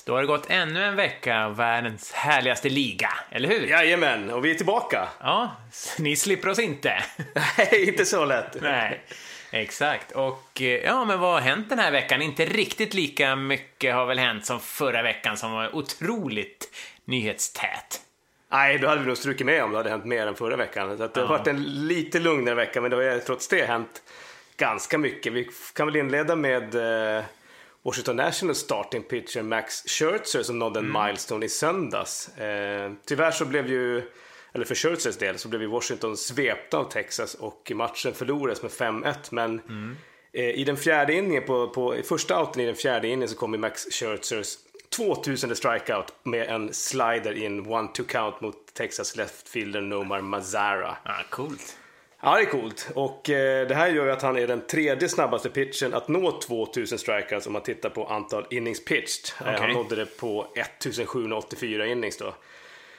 Yes, då har det gått ännu en vecka av världens härligaste liga, eller hur? Jajamän, och vi är tillbaka. Ja, ni slipper oss inte. Nej, inte så lätt. Nej, exakt. Och eh, ja, men vad har hänt den här veckan? Inte riktigt lika mycket har väl hänt som förra veckan som var otroligt nyhetstät. Nej, då hade vi nog strukit med om det hade hänt mer än förra veckan. Så det har Ja. varit en lite lugnare vecka, men det har trots det hänt ganska mycket. Vi kan väl inleda med eh, Washington Nationals starting pitcher Max Scherzer som nådde en milestone i söndags. Eh, tyvärr så blev ju, eller för Scherzers del, så blev ju Washington svepta av Texas och matchen förlorades med 5-1. Men eh, i den fjärde inningen, på, på i första outen i den fjärde inningen så kom ju Max Scherzers 2000 strikeout med en slider i en one-two count mot Texas leftfielder Nomar Mazara. Ja, coolt. Ja, det är coolt. Och eh, det här gör ju att han är den tredje snabbaste pitchen att nå 2000 strikeouts om man tittar på antal innings pitched. Eh, Okej. han nådde det på 1784 innings då.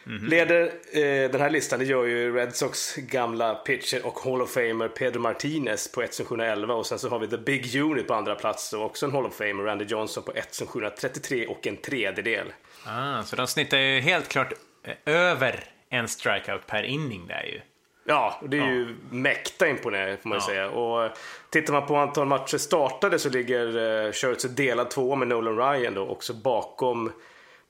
Leder eh, den här listan, det gör ju Red Sox gamla pitcher och Hall of Famer Pedro Martinez på 1711 och sen så har vi The Big Unit på andra plats och också en Hall of Famer, Randy Johnson på 1733 och en tredjedel. Ah, så de snittar ju helt klart eh, över en strikeout per inning där ju. Ja, och det är ju mäkta imponerande får man Ja. säga. Och eh, tittar man på antal matcher startade så ligger uh, Scherzer delad två med Nolan Ryan då. Också bakom,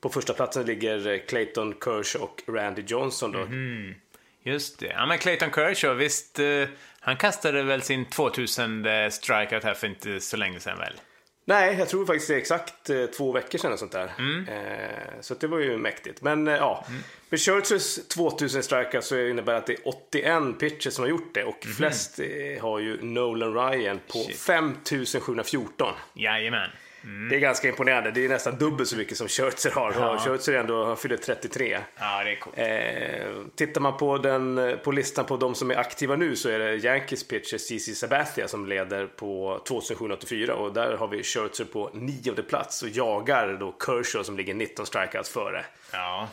på första platsen ligger eh, Clayton Kershaw och Randy Johnson då. Mhm. Just det. Ja, men Clayton Kershaw, visst, eh, han kastade väl sin 2000 strikeout här för inte så länge sedan väl? Nej, jag tror faktiskt det är exakt eh, två veckor sedan sånt där. Mm. Eh, så det var ju mäktigt. Men eh, ja, med Scherzers 2000 strikeouts så innebär det att det är 81 pitchers som har gjort det. Och flest eh, har ju Nolan Ryan på Mhm. Shit. 5714. Jajamän. Det är ganska imponerande. Det är nästan dubbelt så mycket som Scherzer har. Ja. Scherzer ändå har fyllt 33. Ja, det är coolt. Eh, tittar man på, den, på listan på de som är aktiva nu så är det Yankees pitcher CC Sabathia som leder på 2784 och där har vi Scherzer på nionde plats och jagar då Kershaw som ligger 19 strikeouts före. Ja.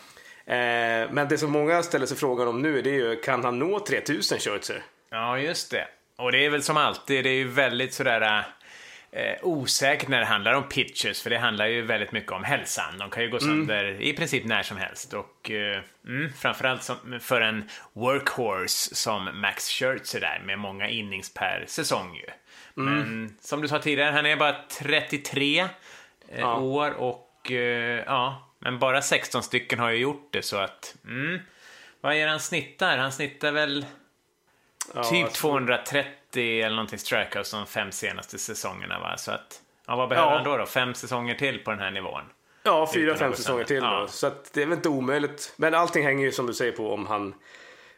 Eh, men det som många ställer sig frågan om nu det är ju kan han nå 3000 Scherzer? ja, just det. Och det är väl som alltid, det är ju väldigt sådär eh, osäkert när det handlar om pitchers, för det handlar ju väldigt mycket om hälsan. De kan ju gå sönder i princip när som helst. Och eh, mm, framförallt som, för en workhorse som Max Scherzer där, med många innings per säsong ju. Men som du sa tidigare, han är bara 33 eh, Ja. år och eh, ja, men bara 16 stycken har ju gjort det så att mm, vad är han snittar? Han snittar väl Ja, typ alltså- 230 eller någonting strikeouts de fem senaste säsongerna va? Så att, ja vad behöver Ja. han då då? Fem säsonger till på den här nivån? Ja, fyra, fem säsonger till sönder. då. Ja. Så att det är väl inte omöjligt. Men allting hänger ju som du säger på om han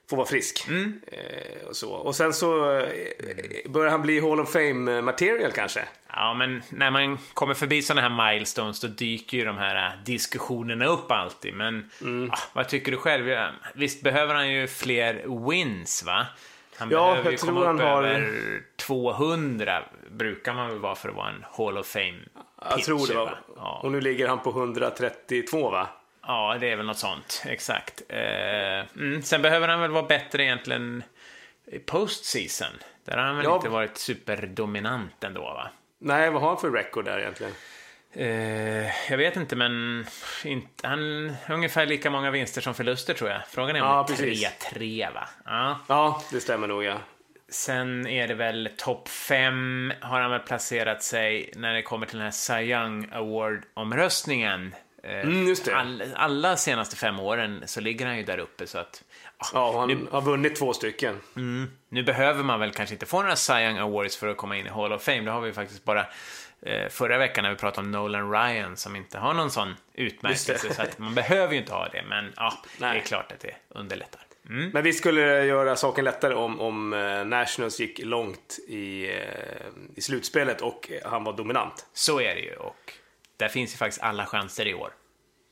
får vara frisk. Mm. Eh, och, så. och sen så eh, börjar han bli Hall of Fame material kanske. Ja, men när man kommer förbi sådana här milestones då dyker ju de här äh, diskussionerna upp alltid. Men Mm. ah, vad tycker du själv? Ja, Visst behöver han ju fler wins, va? Han Ja, behöver jag ju tror komma upp han har- över 200 brukar man väl vara för att vara en Hall of Fame Jag tror det pitcher, va? Ja. Och nu ligger han på 132 va? Ja, det är väl något sånt. Exakt. Eh, mm, sen behöver han väl vara bättre egentligen i postseason. Där har han väl Ja. inte varit superdominant ändå, va? Nej, vad har han för record där egentligen? Eh, jag vet inte, men inte, han har ungefär lika många vinster som förluster tror jag. Frågan är om Ja, det är precis. 3-3, va? Ja. Ja, det stämmer nog ja. Sen är det väl topp 5 har han väl placerat sig när det kommer till den här Cy Young Award-omröstningen. Eh, Mm. All, alla senaste fem åren så ligger han ju där uppe så att ja, Ja, han nu, har vunnit två stycken. nu behöver man väl kanske inte få några Cy Young Awards för att komma in i Hall of Fame. Det har vi ju faktiskt bara förra veckan när vi pratade om Nolan Ryan som inte har någon sån utmärkelse. Så att man behöver ju inte ha det, men ja, det är Nej. klart att det underlättar. Mm. Men vi skulle göra saken lättare om, om eh, Nationals gick långt i, eh, i slutspelet och han var dominant. Så är det ju och där finns ju faktiskt alla chanser i år.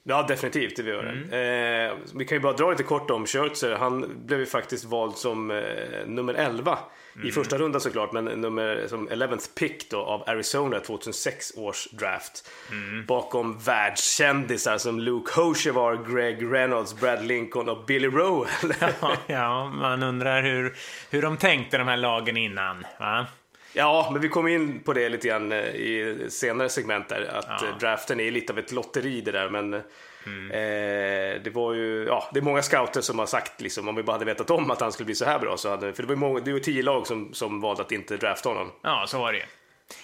Ja, definitivt. Det vi gör Mm. Eh, vi kan ju bara dra lite kort om Scherzer. Han blev ju faktiskt vald som eh, nummer 11 Mm. i första rundan såklart, men nummer som 11th pick då av Arizona 2006 års draft. Mm. Bakom världskändisar som Luke Hochevar, Greg Reynolds, Brad Lincoln och Billy Rowell. ja, man undrar hur, hur de tänkte de här lagen innan. Va? Ja, men vi kommer in på det lite grann eh, i senare segment där. Att Ja. eh, draften är lite av ett lotteri det där. Men eh, det var ju, ja, det är många scouter som har sagt liksom om vi bara hade vetat om att han skulle bli så här bra så hade, för det var ju många, det var tio lag som, som valde att inte drafta honom. Ja, så var det.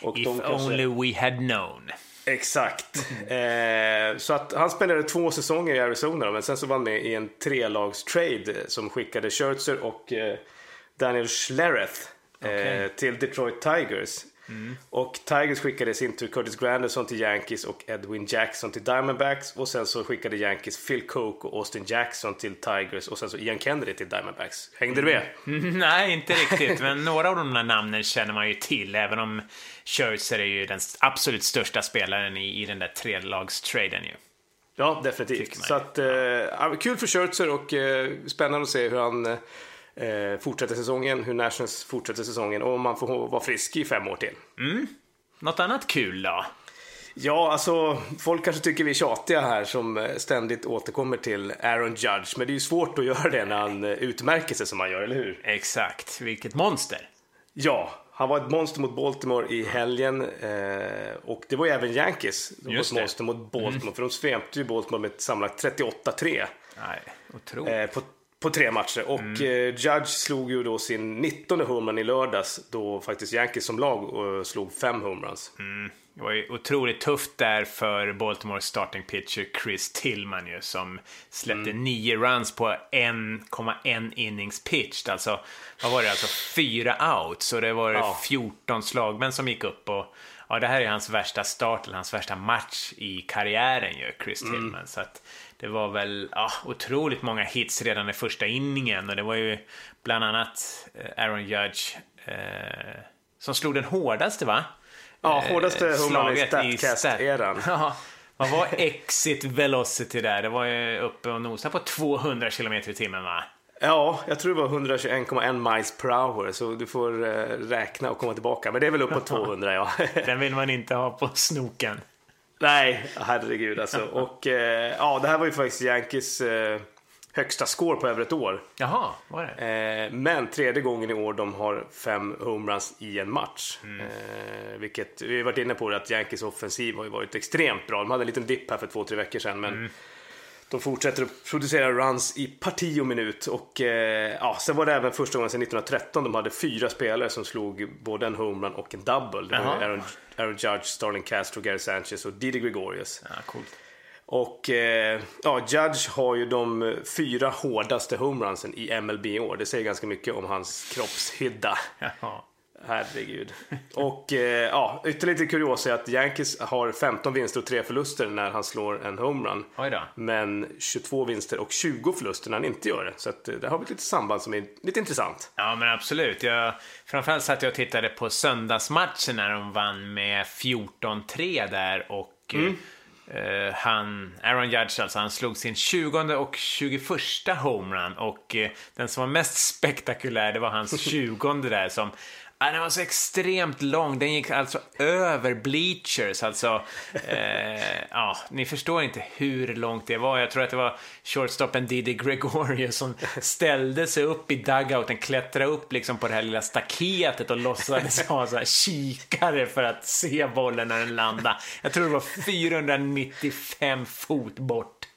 Och If de kanske- only we had known. Exakt. Eh, så att han spenderade två säsonger i Arizona men sen så var han med i en trelagstrade som skickade Scherzer och eh, Daniel Schlereth eh, Okej. till Detroit Tigers. Och Tigers skickade i sin tur Curtis Granderson till Yankees och Edwin Jackson till Diamondbacks och sen så skickade Yankees Phil Coke och Austin Jackson till Tigers och sen så Ian Kennedy till Diamondbacks. Hängde du med? Nej, inte riktigt. Men några av de där namnen känner man ju till. Även om Scherzer är ju den absolut största spelaren i, i den där trelagstraden ju. Ja, definitivt. Så att, eh, kul för Scherzer och eh, spännande att se hur han eh, fortsätter säsongen, hur Nationals fortsätter säsongen och om man får vara frisk i fem år till. Något annat kul då? Ja, alltså folk kanske tycker vi är tjatiga här som eh, ständigt återkommer till Aaron Judge, men det är ju svårt att göra det när han eh, utmärker sig som han gör, eller hur? Exakt. Vilket monster. Ja, han var ett monster mot Baltimore i helgen eh, och det var ju även Yankees som var ett monster mot Baltimore, för de svepte ju Baltimore med sammanlagt 38-3. Nej, otroligt. Eh, på, på tre matcher. Och Mm. eh, Judge slog ju då sin 19 homerun i lördags då faktiskt Yankees som lag eh, slog fem homeruns. Det var ju otroligt tufft där för Baltimore starting pitcher Chris Tillman ju, som släppte Mm. nio runs på 1,1 innings pitched. Alltså, vad var det? Alltså fyra outs och det var Ja. 14 slagmän som gick upp och ja, det här är hans värsta start eller hans värsta match i karriären ju, Chris Mm. Tillman. Så att det var väl ja, otroligt många hits redan i första inningen och det var ju bland annat eh, Aaron Judge eh, som slog den hårdaste va? Ja, hårdaste Eh, homerun i slaget i Statcast-eran. Ja, vad var exit velocity där? Det var ju uppe och nosade på 200 km i timmen va? Ja, jag tror det var 121,1 miles per hour så du får eh, räkna och komma tillbaka. Men det är väl uppåt 200 ja. Den vill man inte ha på snoken. Nej, herregud alltså. Och eh, ja, det här var ju faktiskt Yankees eh, högsta score på över ett år. Jaha, var det? Eh, men tredje gången i år de har fem homeruns i en match. Eh, vilket, vi har varit inne på det att Yankees offensiv har ju varit extremt bra. De hade en liten dipp här för två, tre veckor sedan. Men de fortsätter att producera runs i parti och minut. Och eh, ja, sen var det även första gången sedan 1913 de hade fyra spelare som slog både en homerun och en double. Det var Jaha. ju Aaron, Aaron Judge, Starling Castro, Gary Sanchez och Didi Gregorius. Ja, coolt. Och eh, ja, Judge har ju de fyra hårdaste homerunsen i MLB i år. Det säger ganska mycket om hans kroppshydda. Herregud. Och eh, ja, ytterligare lite kuriosa är att Yankees har 15 vinster och 3 förluster när han slår en homerun. Men 22 vinster och 20 förluster när han inte gör det. Så att, eh, där har vi ett litet samband som är lite intressant. Ja, men absolut. Jag, framförallt satt jag och tittade på söndagsmatchen när de vann med 14-3 där och eh, han, Aaron Judge alltså, han slog sin 20 och 21 homerun och eh, den som var mest spektakulär det var hans 20 där som Ja, den var så extremt lång. Den gick alltså över bleachers. Alltså, eh, ja, ni förstår inte hur långt det var. Jag tror att det var shortstopen Didi Gregorius som ställde sig upp i dugouten, klättrade upp liksom på det här lilla staketet och låtsades ha så här kikare för att se bollen när den landade. Jag tror det var 495 fot bort.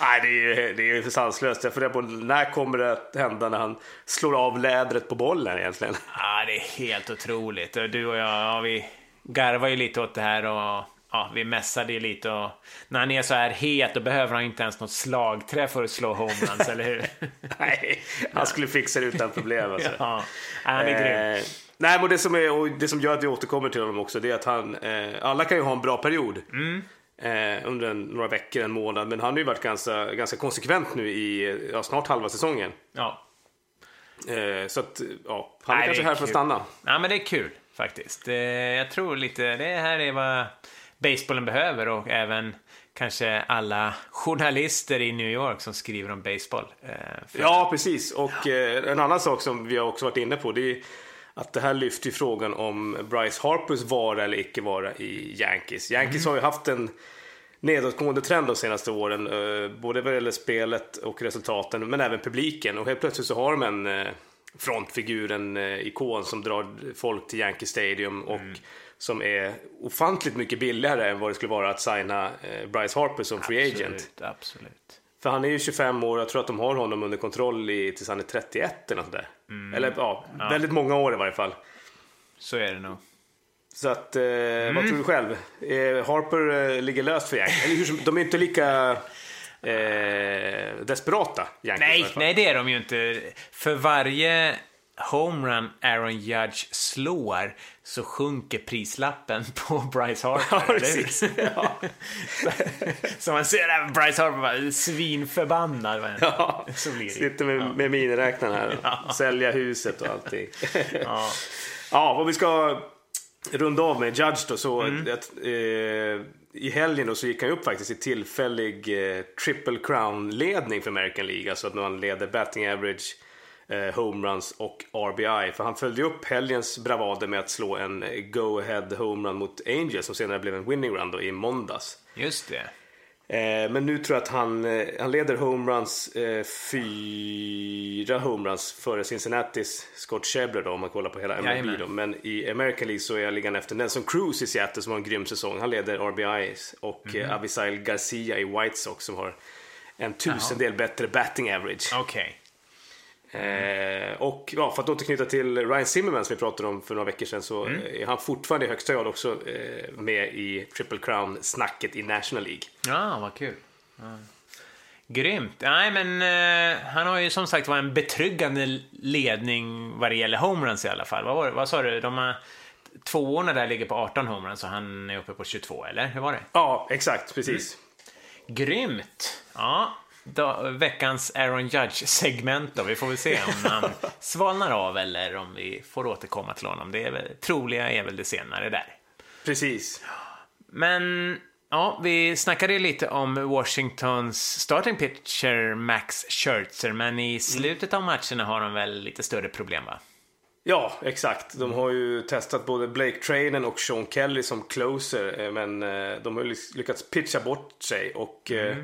Nej, det är ju, det är ju sanslöst. Jag funderar på när kommer det att hända när han slår av lädret på bollen egentligen? Ja, det är helt otroligt. Du och jag, ja, vi garvar ju lite åt det här och ja, vi mässade ju lite och när han är så här het då behöver han inte ens något slagträ för att slå homeruns, eller hur? Nej, han skulle fixa det utan problem. Alltså. Ja, han är grym. Eh, nej, men det som, är, och det som gör att vi återkommer till honom också, det är att han, eh, alla kan ju ha en bra period. Mm. Eh, under en, några veckor, en månad. Men han har ju varit ganska, ganska konsekvent nu i ja, snart halva säsongen. Ja. Eh, så att, ja, han är Nej, kanske är här för att kul. stanna. ja, men det är kul faktiskt. Eh, Jag tror lite, det här är vad basebollen behöver och även kanske alla journalister i New York som skriver om baseball. Eh, Ja, precis. Och eh, en annan sak som vi har också varit inne på, det är att det här lyfter frågan om Bryce Harpers vara eller icke vara i Yankees. Yankees har ju haft en nedåtgående trend de senaste åren, eh, både vad gäller spelet och resultaten, men även publiken. Och helt plötsligt så har de en, eh, frontfiguren, eh, ikon som drar folk till Yankee Stadium och som är ofantligt mycket billigare än vad det skulle vara att signa Bryce Harper som free agent. Absolut, absolut. För han är ju 25 år, jag tror att de har honom under kontroll i, tills han är 31 eller något där. Eller ja, väldigt många år i varje fall. Så är det nog. Så att, eh, vad tror du själv? Eh, Harper eh, ligger löst för Yankees? Eller hur som, de är inte lika eh, desperata, Yankees Nej, nej, det är de ju inte. För varje homerun Aaron Judge slår så sjunker prislappen på Bryce Harper. Ja, precis. Ja. Så man ser där Bryce Harper bara svinförbannad. men Ja, Så blir det. Sitter med, med miniräknaren här och sälja huset och allting. Ja. Ja, vad vi ska runda av med Judge då. Så att, eh, I helgen då så gick han upp faktiskt i tillfällig eh, triple crown-ledning för American League. Alltså att han leder batting average, eh, homeruns och RBI. För han följde upp helgens bravader med att slå en eh, go-ahead homerun mot Angels som senare blev en winning run då i måndags. Just det. Eh, men nu tror jag att han, eh, han leder homeruns, eh, fyra homeruns före Cincinnatis Scott Schebler då om man kollar på hela MLB Jajamän. då. Men i American League så är jag liggande efter Nelson Cruz i Seattle som har en grym säsong. Han leder RBIs och Mhm. eh, Avisail Garcia i White Sox som har en tusendel bättre batting average. Okej. Eh, och ja, för att återknyta till Ryan Zimmerman som vi pratade om för några veckor sedan så Mm. eh, är han fortfarande i högsta grad också eh, med i Triple Crown-snacket i National League. Ja, vad kul. Ja. Grymt. Nej, men eh, han har ju som sagt var en betryggande ledning vad det gäller homeruns i alla fall. Vad, var vad sa du? De har, tvåorna där ligger på 18 homeruns och han är uppe på 22, eller? Hur var det? Ja, exakt, precis. Grymt! Ja, då, veckans Aaron Judge-segment då. Vi får väl se om han svalnar av eller om vi får återkomma till honom. Det är väl, troliga är väl det senare där. Precis. Men ja, vi snackade ju lite om Washingtons starting pitcher Max Scherzer, men i slutet av matcherna har de väl lite större problem va? Ja, exakt. De har ju testat både Blake Trainen och Sean Kelly som closer, eh, men eh, de har lyckats pitcha bort sig och eh,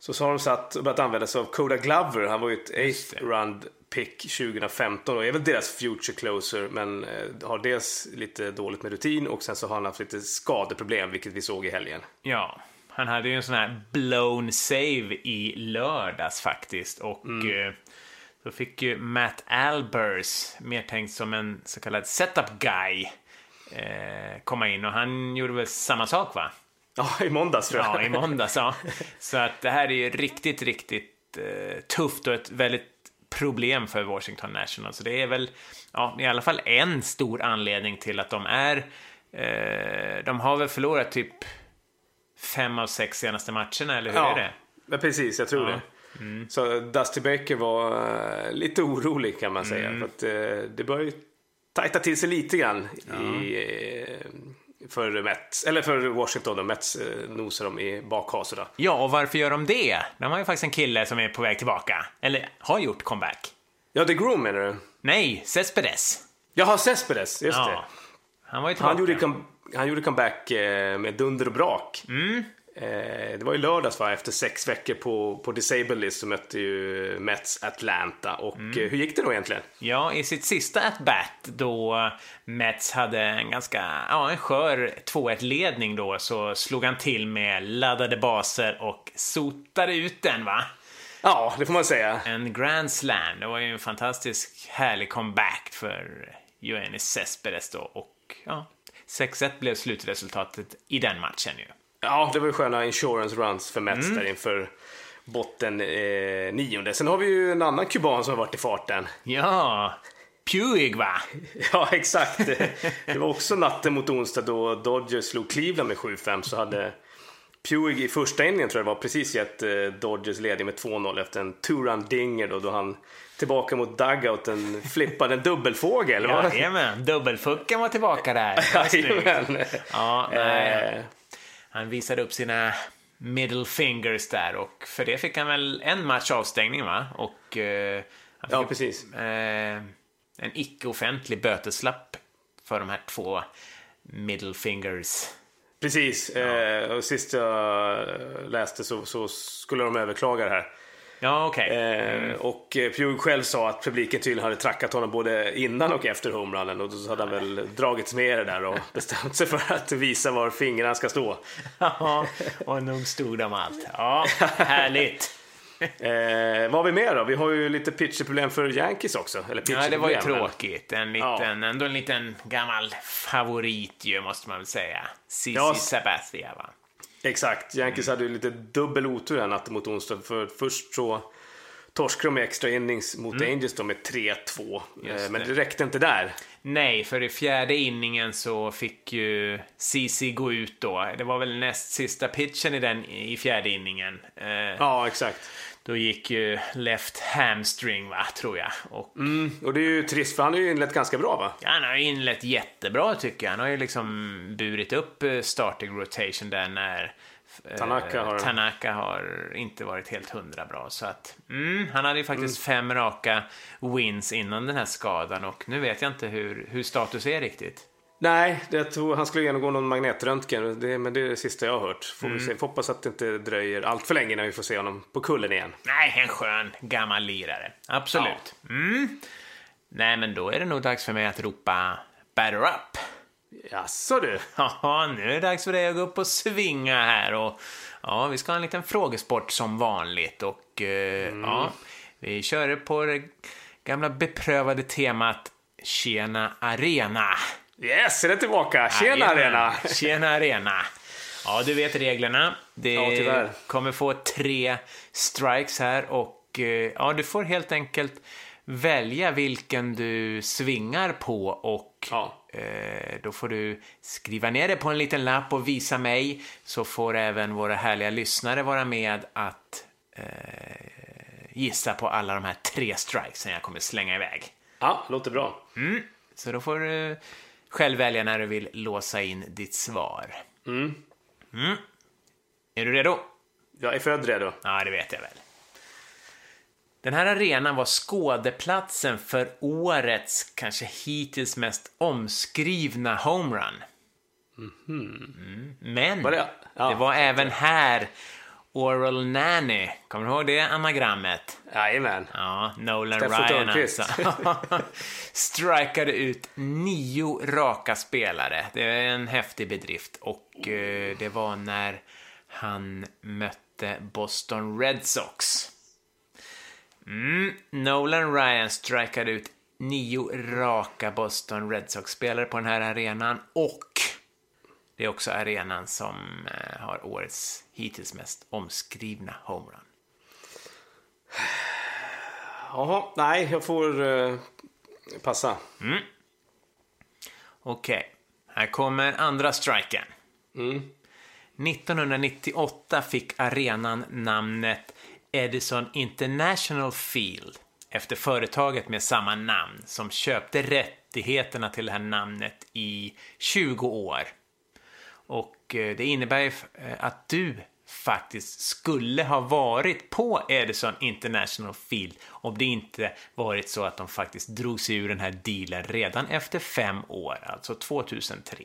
så, så har de satt och börjat använda sig av Coda Glover. Han var ju ett 8th round pick 2015 och är väl deras future closer, men eh, har dels lite dåligt med rutin och sen så har han haft lite skadeproblem, vilket vi såg i helgen. Ja, han hade ju en sån här blown save i lördags faktiskt och eh, då fick ju Matt Albers, mer tänkt som en så kallad setup guy, eh, komma in och han gjorde väl samma sak va? Ja, i måndags tror jag. Ja, i måndags ja. Så att det här är ju riktigt, riktigt eh, tufft och ett väldigt problem för Washington National. Så det är väl ja, i alla fall en stor anledning till att de är... Eh, de har väl förlorat typ fem av sex senaste matcherna, eller hur är det? Ja, precis, jag tror Ja. det. Så Dusty Baker var eh, lite orolig kan man säga. Mm. För att, eh, det börjar ju tajta till sig lite grann i, eh, för, Mets, eller för Washington. Och Mets eh, nosar dem i bakhasorna. Ja, och varför gör de det? De har ju faktiskt en kille som är på väg tillbaka. Eller har gjort comeback. Ja, The Groom menar du? Nej, Cespedes. Jaha, Cespedes, just det. Ja. Han var ju tillbaka. Han gjorde, han gjorde comeback eh, med dunder och brak. Mm. Eh, det var i lördags va, efter sex veckor på, på Disabled List så mötte ju Mets Atlanta. Och Mm. eh, hur gick det då egentligen? Ja, i sitt sista at-bat då Mets hade en ganska, ja, en skör 2-1-ledning då så slog han till med laddade baser och sotade ut den va? Ja, det får man säga. En grand slam. Det var ju en fantastisk härlig comeback för Yoenis Cespedes då och ja, 6-1 blev slutresultatet i den matchen ju. Ja, det var ju sköna insurance runs för Mets Mm. där inför botten eh, nionde. Sen har vi ju en annan kuban som har varit i farten. Ja, Puig va? Ja, exakt. Det var också natten mot onsdag då Dodgers slog Cleveland med 7-5 så hade Puig i första inningen tror jag det var precis gett eh, Dodgers ledning med 2-0 efter en two-run dinger då, då han tillbaka mot dugouten flippade en dubbelfågel. Jajamän, dubbelfucken var tillbaka där. Jajamän. Ja, nej. Eh, Han visade upp sina middle fingers där och för det fick han väl en match avstängning va? Och eh, Ja, precis. eh, en icke-offentlig böteslapp för de här två middle fingers. Precis. Eh, och sist jag läste så, så skulle de överklaga det här. Ja, okej. Eh, och eh, Pugh själv sa att publiken tydligen hade trackat honom både innan och efter homerunnen och då hade han väl dragits med det där och bestämt sig för att visa var fingrarna ska stå. Ja, och nog stod de allt. Ja, härligt. Eh, vad har vi mer då? Vi har ju lite pitcherproblem för Yankees också. Eller Ja, det var ju tråkigt. En liten, ändå en liten gammal favorit ju, måste man väl säga. Cici Ja. Sabathia, va? Exakt. Yankees hade ju lite dubbel otur här natten mot onsdag. För först så torskade de i extra innings mot Angels då med 3-2. Eh, Mm. Men det. räckte inte där. Nej, för i fjärde inningen så fick ju Cici gå ut då. Det var väl näst sista pitchen i den i fjärde inningen. Eh, Ja, exakt. Då gick ju left hamstring, va, tror jag. Och Mm, och det är ju trist för han har ju inlett ganska bra va? Ja, han har ju inlett jättebra tycker jag. Han har ju liksom burit upp eh, starting rotation där när eh, Tanaka har- Tanaka har inte varit helt hundra bra. Så att, mm, han hade ju faktiskt fem raka wins innan den här skadan och nu vet jag inte hur, hur status är riktigt. Nej, jag tror han skulle genomgå någon magnetröntgen. Det, men det är det sista jag har hört. Får Mm. vi se. Får hoppas att det inte dröjer allt för länge innan vi får se honom på kullen igen. Nej, en skön gammal lirare. Absolut. Mm. Nej, men då är det nog dags för mig att ropa batter up. Jaså du? Ja, nu är det dags för dig att gå upp och svinga här och ja, vi ska ha en liten frågesport som vanligt och eh, ja, vi kör på det gamla beprövade temat Tjena Arena. Yes, är det tillbaka? Tjena. Arena! Tjena Arena. Ja, du vet reglerna. Det Ja, tyvärr. kommer få tre strikes här och eh, ja, du får helt enkelt välja vilken du svingar på och Ja. eh, då får du skriva ner det på en liten lapp och visa mig så får även våra härliga lyssnare vara med att eh, gissa på alla de här tre strikesen jag kommer slänga iväg. Ja, låter bra. Så då får du själv välja när du vill låsa in ditt svar. Mm. Är du redo? Jag är född redo. Ja, det vet jag väl. Den här arenan var skådeplatsen för årets, kanske hittills mest omskrivna homerun. Mm. Men ja, det var även här Oral Nanny, kommer du ihåg det anagrammet? Jajamän. Ja, Nolan Steffo Ryan Törnqvist. alltså. Strikade ut nio raka spelare. Det är en häftig bedrift. Och eh, det var när han mötte Boston Red Sox. Mm, Nolan Ryan strikade ut nio raka Boston Red Sox-spelare på den här arenan. Och det är också arenan som eh, har årets hittills mest omskrivna homerun. Jaha, nej, jag får eh, passa. Okej, här kommer andra striken. 1998 fick arenan namnet Edison International Field efter företaget med samma namn som köpte rättigheterna till det här namnet i 20 år. Och eh, det innebär ju eh, att du faktiskt skulle ha varit på Edison International Field om det inte varit så att de faktiskt drog sig ur den här dealen redan efter fem år, alltså 2003.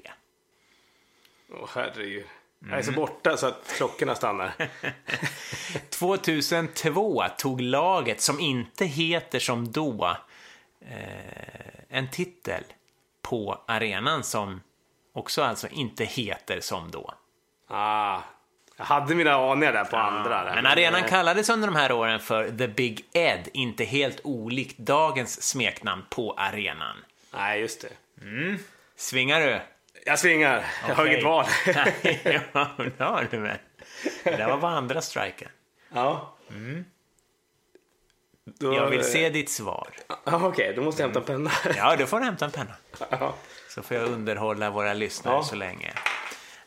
Åh, herregud. Jag är så borta så att klockorna stannar. 2002 tog laget, som inte heter som då, eh, en titel på arenan som också alltså inte heter som då. ah, jag hade mina aningar där på andra. Där. Men arenan eh, kallades under de här åren för The Big Ed, inte helt olikt dagens smeknamn på arenan. Nej, just det. Svingar du? Jag svingar. Jag har inget val. ja, det har du väl. Det där var bara andra striken. ja. Då, Jag vill se ditt svar. Ja, Okej, då måste jag hämta en penna. Ja, då får du hämta en penna. Ja. Så får jag underhålla våra lyssnare Ja. så länge.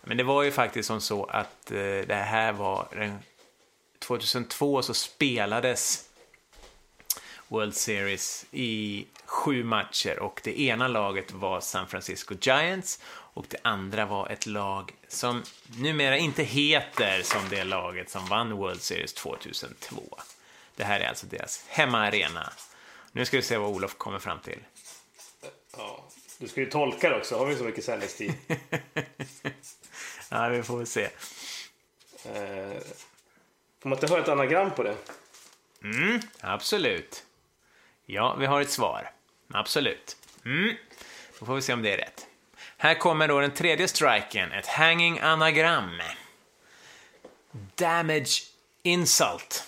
Men det var ju faktiskt som så att eh, det här var... Den, 2002 så spelades World Series i sju matcher och det ena laget var San Francisco Giants och det andra var ett lag som numera inte heter som det laget som vann World Series 2002. Det här är alltså deras hemmaarena. Nu ska vi se vad Olof kommer fram till. Ja. Du ska ju tolka det också. Har vi så mycket sändningstid? Ja, vi får väl se. eh, får man inte höra ett anagram på det? Mm, absolut. Ja, vi har ett svar. Absolut. Mm. Då får vi se om det är rätt. Här kommer då den tredje striken, ett hanging anagram. Damage insult.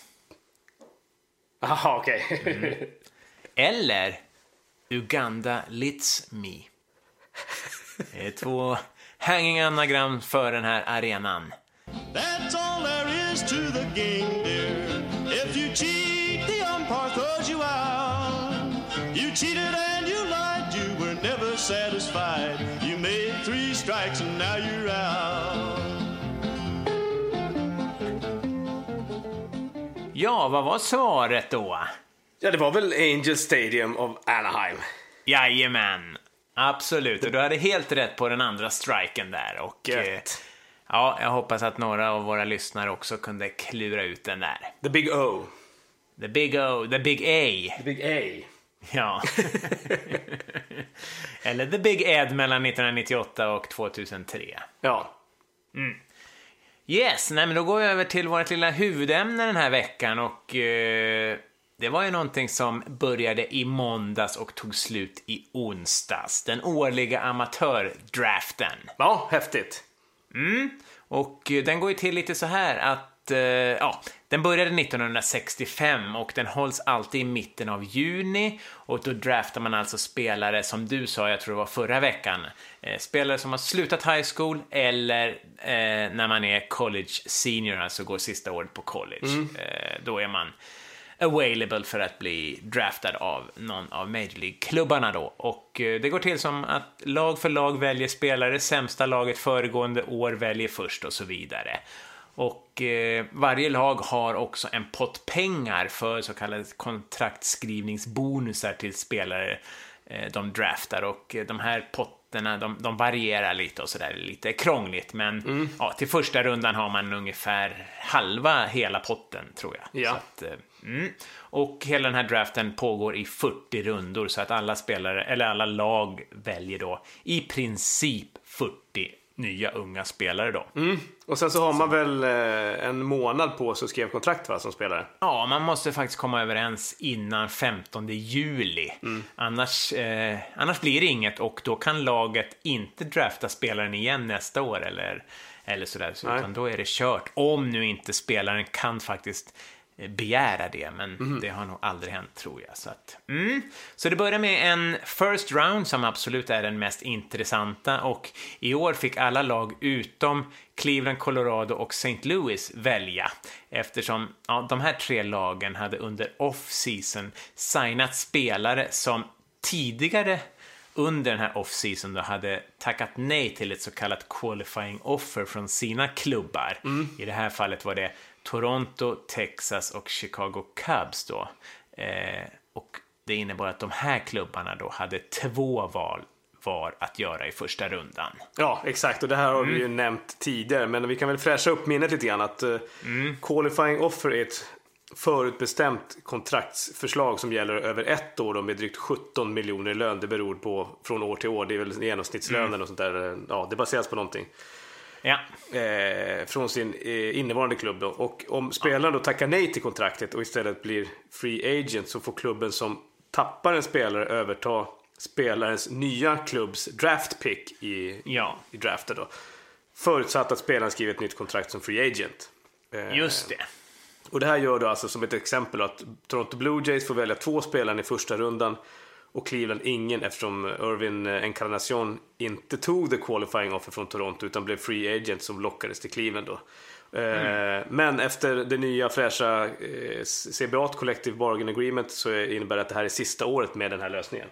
Jaha, okej. Eller Uganda Lits Me. Det är två hanging anagram för den här arenan. That's all there is to the game, dear. If you cheat, the umpire throws you out. You cheated and you lied, you were never satisfied. You made three strikes and now you're out. Ja, vad var svaret då? Ja, det var väl Angel Stadium of Anaheim. Jajamän, absolut. Och du hade helt rätt på den andra striken där. Och, eh, ja, jag hoppas att några av våra lyssnare också kunde klura ut den där. The Big O. The Big O, The Big A. The Big A. Ja. Eller The Big Ed mellan 1998 och 2003. Ja. Yes, nej men då går vi över till vårt lilla huvudämne den här veckan och eh, det var ju någonting som började i måndags och tog slut i onsdags. Den årliga amatördraften. Ja, häftigt. Och eh, den går ju till lite så här att, eh, ja, den började 1965 och den hålls alltid i mitten av juni och då draftar man alltså spelare som du sa, jag tror det var förra veckan, eh, spelare som har slutat high school eller eh, när man är college senior, alltså går sista året på college. Eh, då är man available för att bli draftad av någon av Major League-klubbarna då. Och eh, det går till som att lag för lag väljer spelare, sämsta laget föregående år väljer först och så vidare. Och eh, varje lag har också en pott pengar för så kallade kontraktskrivningsbonusar till spelare eh, de draftar och eh, de här potterna de, de varierar lite och sådär, lite krångligt men ja, till första rundan har man ungefär halva hela potten tror jag. Ja. Så att, mm. Och hela den här draften pågår i 40 rundor så att alla spelare, eller alla lag väljer då i princip 40 nya unga spelare då. Och sen så har man väl eh, en månad på sig att skriva kontrakt va, som spelare? Ja, man måste faktiskt komma överens innan 15 juli. Annars, eh, annars blir det inget och då kan laget inte drafta spelaren igen nästa år eller, eller sådär. Så, utan då är det kört. Om nu inte spelaren kan faktiskt begära det, men det har nog aldrig hänt tror jag. Så, att, mm. så det börjar med en first round som absolut är den mest intressanta och i år fick alla lag utom Cleveland, Colorado och St. Louis välja eftersom ja, de här tre lagen hade under off-season signat spelare som tidigare under den här off-season då hade tackat nej till ett så kallat qualifying offer från sina klubbar. I det här fallet var det Toronto, Texas och Chicago Cubs då. Eh, och det innebar att de här klubbarna då hade två val var att göra i första rundan. Ja, exakt. Och det här har vi ju nämnt tidigare. Men vi kan väl fräscha upp minnet lite grann. Att uh, qualifying offer är ett förutbestämt kontraktsförslag som gäller över ett år då, med drygt 17 miljoner i lön. Det beror på från år till år. Det är väl genomsnittslönen och sånt där. Ja, det baseras på någonting. Ja, eh, från sin eh, innevarande klubb. Då. Och om spelaren då tackar nej till kontraktet och istället blir free agent så får klubben som tappar en spelare överta spelarens nya klubbs draft pick i, ja, i draften. Då. Förutsatt att spelaren skriver ett nytt kontrakt som free agent. Eh, just det. och det här gör då alltså som ett exempel att Toronto Blue Jays får välja två spelare i första rundan och Cleveland ingen eftersom Irvin Encarnacion inte tog the qualifying offer från Toronto utan blev free agent som lockades till Cleveland då. Eh, Men efter det nya fräscha eh, CBA Collective Bargain Agreement så innebär det att det här är sista året med den här lösningen.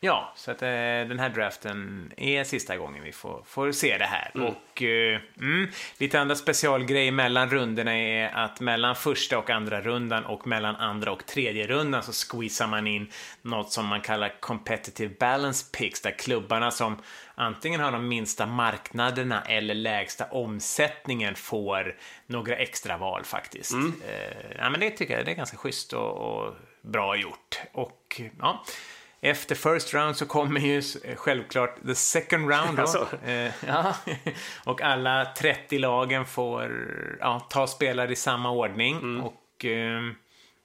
Ja, så att eh, den här draften är sista gången vi får, får se det här. Och eh, mm, lite andra specialgrejer mellan rundorna är att mellan första och andra rundan och mellan andra och tredje rundan så squeezar man in något som man kallar competitive balance picks där klubbarna som antingen har de minsta marknaderna eller lägsta omsättningen får några extra val faktiskt. Eh, ja, men det tycker jag det är ganska schysst och, och bra gjort. Och ja, efter first round så kommer ju s- självklart the second round. Alltså. Eh, ja. Och alla 30 lagen får ja, ta spelare i samma ordning. Och eh,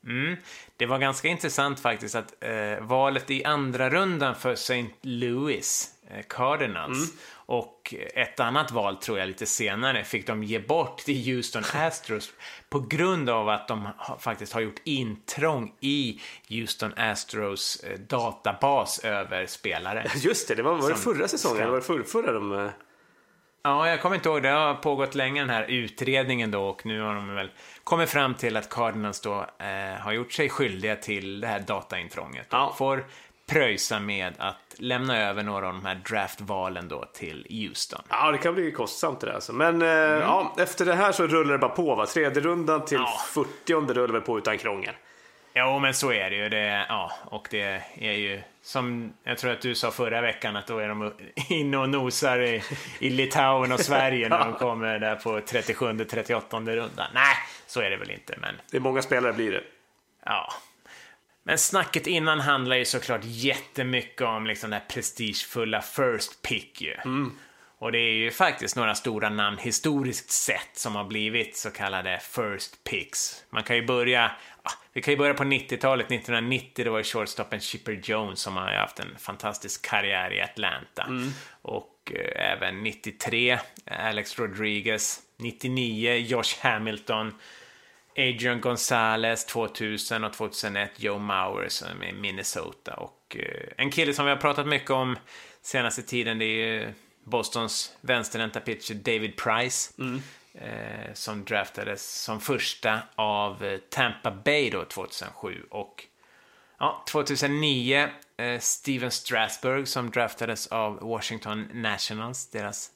Mm. Det var ganska intressant faktiskt att eh, valet i andra rundan för St. Louis eh, Cardinals och ett annat val tror jag lite senare fick de ge bort till Houston Astros på grund av att de faktiskt har gjort intrång i Houston Astros eh, databas över spelare. Just det, det var, var det förra säsongen? ska- var det förra, förra de... eh, Ja, jag kommer inte ihåg. Det har pågått länge den här utredningen då och nu har de väl kommit fram till att Cardinals då eh, har gjort sig skyldiga till det här dataintrånget. Ja. Och får pröjsa med att lämna över några av de här draftvalen då till Houston. Ja, det kan bli kostsamt det där. Alltså. Men eh, Mm. ja, efter det här så rullar det bara på. Va? Tredje rundan till Ja. 40 rullar väl på utan krångel. Jo, men så är det ju. Det, ja, och det är ju som jag tror att du sa förra veckan att då är de inne och nosar i, i Litauen och Sverige när de kommer där på 37-38 rundan. Nej, så är det väl inte, men Det är många spelare blir det. Ja. Men snacket innan handlar ju såklart jättemycket om liksom det här prestigefulla first pick ju. Och det är ju faktiskt några stora namn historiskt sett som har blivit så kallade first picks. Man kan ju börja, ja, vi kan ju börja på 90-talet, 1990 det var ju shortstopen Chipper Jones som har haft en fantastisk karriär i Atlanta. Och eh, även 93 Alex Rodriguez, 99 Josh Hamilton, Adrian Gonzalez 2000 och 2001 Joe Mauer som är i Minnesota. Och eh, en kille som vi har pratat mycket om senaste tiden det är ju Bostons vänsterhänta pitcher David Price. Eh, som draftades som första av eh, Tampa Bay då 2007. Och ja, 2009 eh, Steven Strasburg som draftades av Washington Nationals. Deras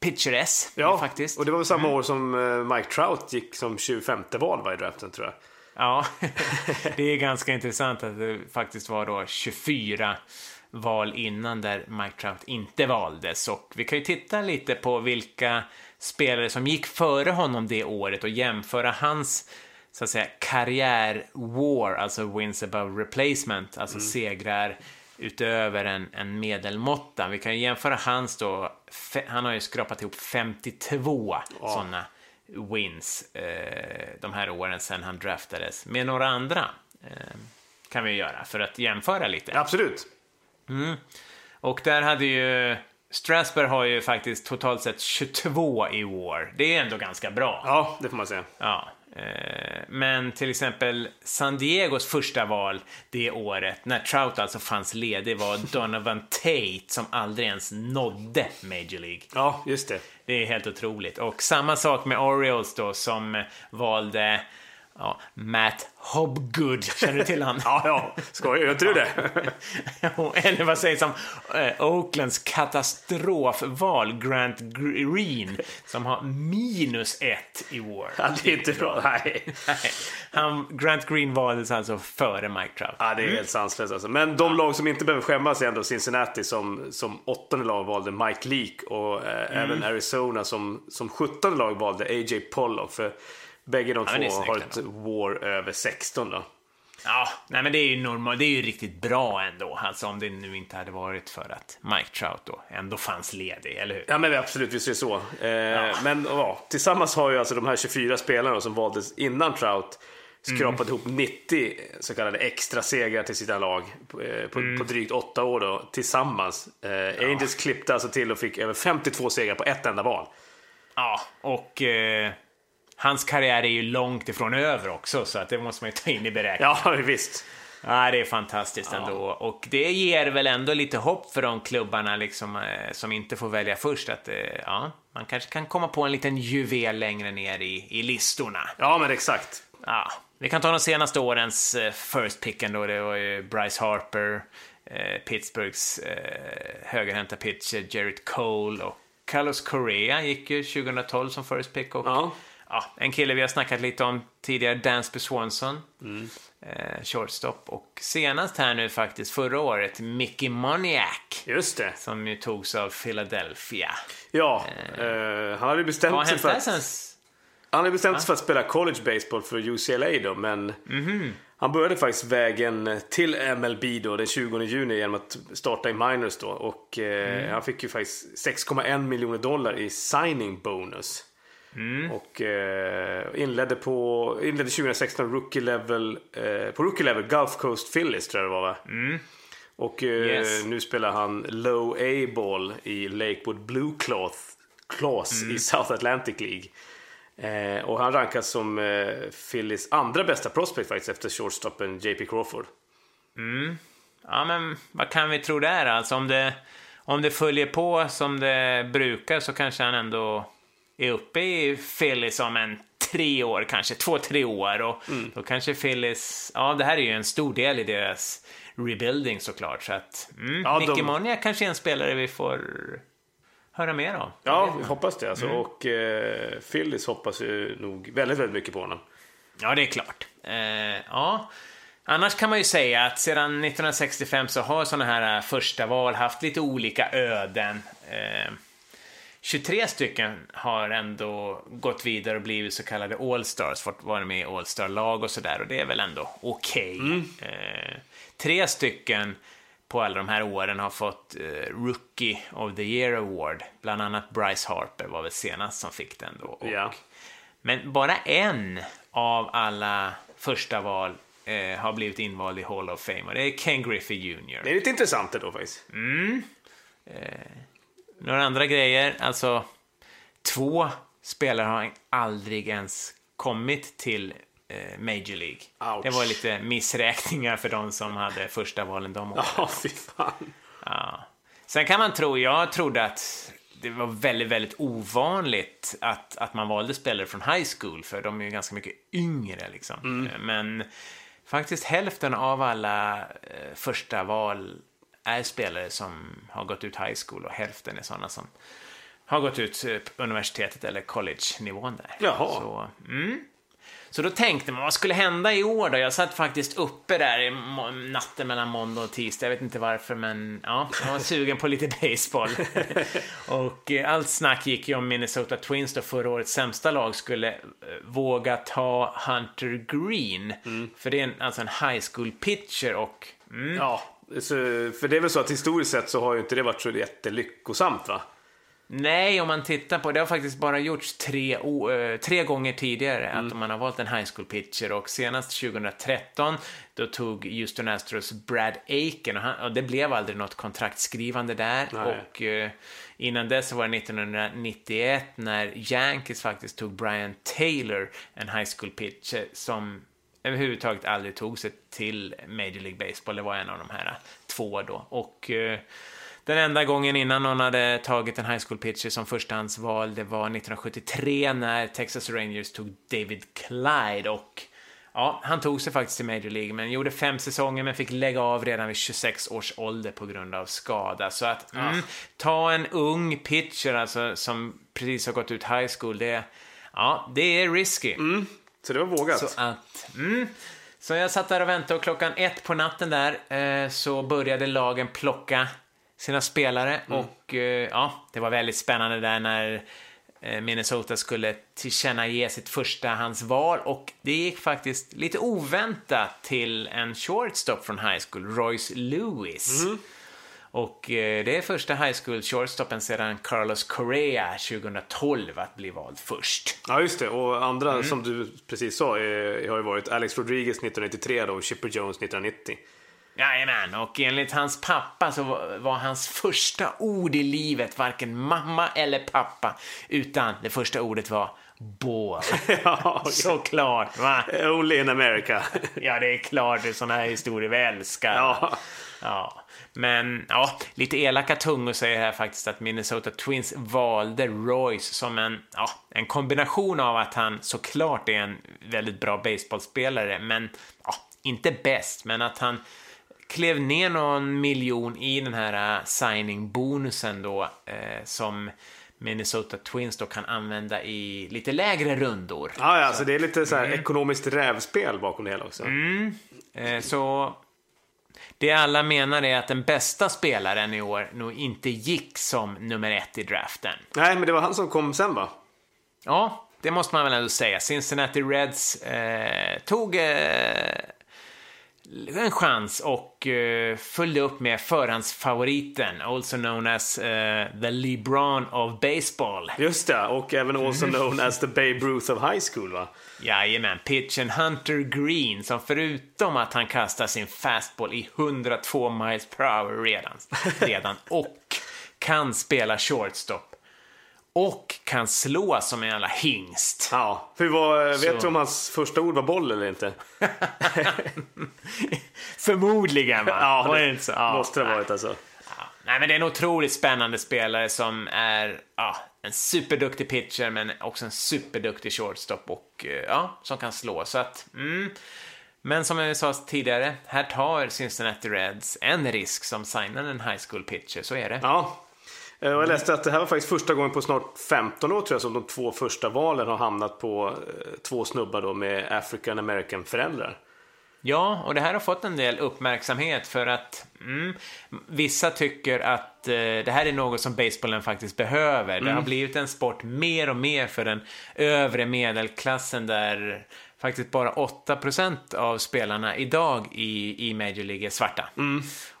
pitcher S Ja, faktiskt. och det var väl samma år som eh, Mike Trout gick som 25 val va, i draften tror jag. Ja, det är ganska intressant att det faktiskt var då 24 val innan där Mike Trout inte valdes. Och vi kan ju titta lite på vilka spelare som gick före honom det året och jämföra hans så att säga karriär-war, alltså wins above replacement, alltså segrar utöver en, en medelmåtta. Vi kan jämföra hans då, fe, han har ju skrapat ihop 52 sådana wins eh, de här åren sedan han draftades med några andra. Eh, kan vi göra för att jämföra lite. Absolut. Och där hade ju Strasberg har ju faktiskt totalt sett 22 i war. Det är ändå ganska bra. Ja, det får man säga. Ja, men till exempel San Diegos första val det året, när Trout alltså fanns ledig, var Donovan Tate som aldrig ens nådde Major League. Ja, just det. Det är helt otroligt. Och samma sak med Orioles då som valde ja, Matt Hobgood. Känner du till han? Ja, ja. Skojar gör inte du det? Eller vad sägs om eh, Oaklands katastrofval Grant Green som har minus ett i war. Ja, det är inte bra. Nej. Han, Grant Green valdes alltså före Mike Trout. Ja, det är helt sanslöst alltså. Men de lag som inte behöver skämmas är ändå Cincinnati som, som åttonde lag valde Mike Leake och eh, Mm. även Arizona som, som sjuttonde lag valde A.J. Pollock. För bägge de är två har ett war över 16 då. Ja, nej men det är ju normalt, det är ju riktigt bra ändå. Alltså om det nu inte hade varit för att Mike Trout då ändå fanns ledig, eller hur? Ja men absolut, visst är det så. Eh, Men ja, tillsammans har ju alltså de här 24 spelarna som valdes innan Trout skrapat ihop 90 så kallade extra segrar till sina lag på, eh, på, på drygt åtta år då, tillsammans. Eh, Angels klippte alltså till och fick över 52 segrar på ett enda val. Ja, och eh, hans karriär är ju långt ifrån över också, så att det måste man ju ta in i beräkningen. Ja, visst. Ja, det är fantastiskt ändå. Och det ger väl ändå lite hopp för de klubbarna liksom, eh, som inte får välja först. Att eh, ja, man kanske kan komma på en liten juvel längre ner i, i listorna. Ja, men exakt. Ja, vi kan ta de senaste årens eh, first picken då. Det var ju Bryce Harper, eh, Pittsburghs eh, högerhänta pitcher Jarrett Cole och Carlos Correa gick ju 2012 som first pick. Och, Ja. Ja, en kille vi har snackat lite om tidigare, Dansby Swanson. Eh, shortstop. Och senast här nu faktiskt, förra året, Mickey Moniak. Just det. Som ju togs av Philadelphia. Ja, eh, han hade bestämt har sig för att... sen? Han hade bestämt sig för att spela college baseball för UCLA då, men Mhm. han började faktiskt vägen till MLB då den 20 juni genom att starta i minors då och eh, Mm. han fick ju faktiskt 6,1 miljoner dollar i signing bonus. Och eh, inledde, på, inledde 2016 rookie level, eh, på rookie level Gulf Coast Phillies tror jag det var va? Och eh, Yes. nu spelar han low A-ball i Lakewood Blue Cloth, Claws i South Atlantic League. Eh, och han rankas som eh, Phillies andra bästa prospect faktiskt efter shortstopen JP Crawford. Ja, men vad kan vi tro där? Alltså om det, om det följer på som det brukar så kanske han ändå är uppe i Phillies om en tre år, kanske två, tre år. Och då kanske Phillies, ja det här är ju en stor del i deras rebuilding såklart. Så att, mm, Ja, Nicky de- Monia kanske är en spelare vi får höra mer om. Ja, vi hoppas det alltså. Och eh, Phillies hoppas ju nog väldigt, väldigt mycket på honom. Ja, det är klart. Eh, ja. Annars kan man ju säga att sedan 1965 så har sådana här eh, första val haft lite olika öden. Eh, 23 stycken har ändå gått vidare och blivit så kallade All-Stars, fått vara med i All-Star-lag och sådär och det är väl ändå okej. Eh, tre stycken på alla de här åren har fått eh, Rookie of the Year Award, bland annat Bryce Harper var väl senast som fick den då. Och, Ja. men bara en av alla första val eh, har blivit invald i Hall of Fame och det är Ken Griffey Jr. Det är lite intressant det då faktiskt. Några andra grejer, alltså två spelare har aldrig ens kommit till eh, Major League. Ouch. Det var lite missräkningar för de som hade första valen de åren. Ja, fy fan. Ja. Sen kan man tro, jag trodde att det var väldigt, väldigt ovanligt att, att man valde spelare från high school, för de är ju ganska mycket yngre liksom. Men faktiskt hälften av alla eh, första val är spelare som har gått ut high school och hälften är sådana som har gått ut eh, universitetet eller college-nivån där. Jaha. Så, mm. Så då tänkte man, vad skulle hända i år då? Jag satt faktiskt uppe där i natten mellan måndag och tisdag. Jag vet inte varför, men ja, jag var sugen på lite baseball. och eh, allt snack gick ju om Minnesota Twins då förra årets sämsta lag skulle eh, våga ta Hunter Green. För det är en, alltså en high school pitcher och mm, Ja, så, för det är väl så att historiskt sett så har ju inte det varit så jättelyckosamt va? Nej, om man tittar på det har faktiskt bara gjorts tre, eh, tre gånger tidigare att man har valt en high school pitcher och senast 2013 då tog Houston Astros Brad Aiken och, han, och det blev aldrig något kontraktskrivande där Nej. och eh, innan dess så var det 1991 när Yankees faktiskt tog Brian Taylor, en high school pitcher som överhuvudtaget aldrig tog sig till Major League Baseball. Det var en av de här två då. Och eh, den enda gången innan någon hade tagit en high school pitcher som förstahandsval, det var 1973 när Texas Rangers tog David Clyde och Ja, han tog sig faktiskt till Major League, men gjorde fem säsonger men fick lägga av redan vid 26 års ålder på grund av skada. Så att mm, ta en ung pitcher alltså, som precis har gått ut high school, det, ja, det är risky. Så det var vågat. Så att, mm. Så jag satt där och väntade och klockan ett på natten där eh, så började lagen plocka sina spelare och eh, ja, det var väldigt spännande där när eh, Minnesota skulle tillkännage sitt förstahandsval och det gick faktiskt lite oväntat till en shortstop från high school, Royce Lewis. Och eh, det är första high school shortstopen sedan Carlos Correa 2012 att bli vald först. Ja, just det. Och andra Mm. som du precis sa är, har ju varit Alex Rodriguez 1993 då, och Chipper Jones 1990. Jajamän, och enligt hans pappa så var, hans första ord i livet varken mamma eller pappa, utan det första ordet var ball. ja, Såklart, va? Only in America. Ja, det är klart, det är såna här historier vi älskar. ja. Ja, men ja, lite elaka tungor säger här faktiskt att Minnesota Twins valde Royce som en, ja, en kombination av att han såklart är en väldigt bra baseballspelare, men ja, inte bäst, men att han klev ner någon miljon i den här uh, signing-bonusen då eh, som Minnesota Twins då kan använda i lite lägre rundor. Ja, ja, så det är lite så här Mm. ekonomiskt rävspel bakom det hela också. Eh, så det alla menar är att den bästa spelaren i år nog inte gick som nummer ett i draften. Nej, men det var han som kom sen va? Ja, det måste man väl ändå säga. Cincinnati Reds eh, tog eh, en chans och uh, följde upp med förhandsfavoriten, also known as uh, the LeBron of baseball. Just det, och även also known as the Babe Ruth of high school va? Jajamän, pitchen Hunter Green som förutom att han kastar sin fastball i 102 miles per hour redan, redan och kan spela shortstop och kan slå som en jävla hingst. Ja, hur var, vet Så. du om hans första ord var boll eller inte? Förmodligen va? Ja, Var det inte så? Ja, måste det ha varit alltså. Ja. Nej, men det är en otroligt spännande spelare som är ja, en superduktig pitcher men också en superduktig shortstop och eh, ja, som kan slå. Så att, mm. Men som jag sa tidigare, här tar Cincinnati Reds en risk som signar en high school pitcher, så är det. Ja. Eh, jag läste att det här var faktiskt första gången på snart 15 år tror jag som de två första valen har hamnat på eh, två snubbar då med African American föräldrar. Ja, och det här har fått en del uppmärksamhet för att mm, vissa tycker att eh, det här är något som basebollen faktiskt behöver. Det har blivit en sport mer och mer för den övre medelklassen där faktiskt bara 8% av spelarna idag i, i Major League är svarta.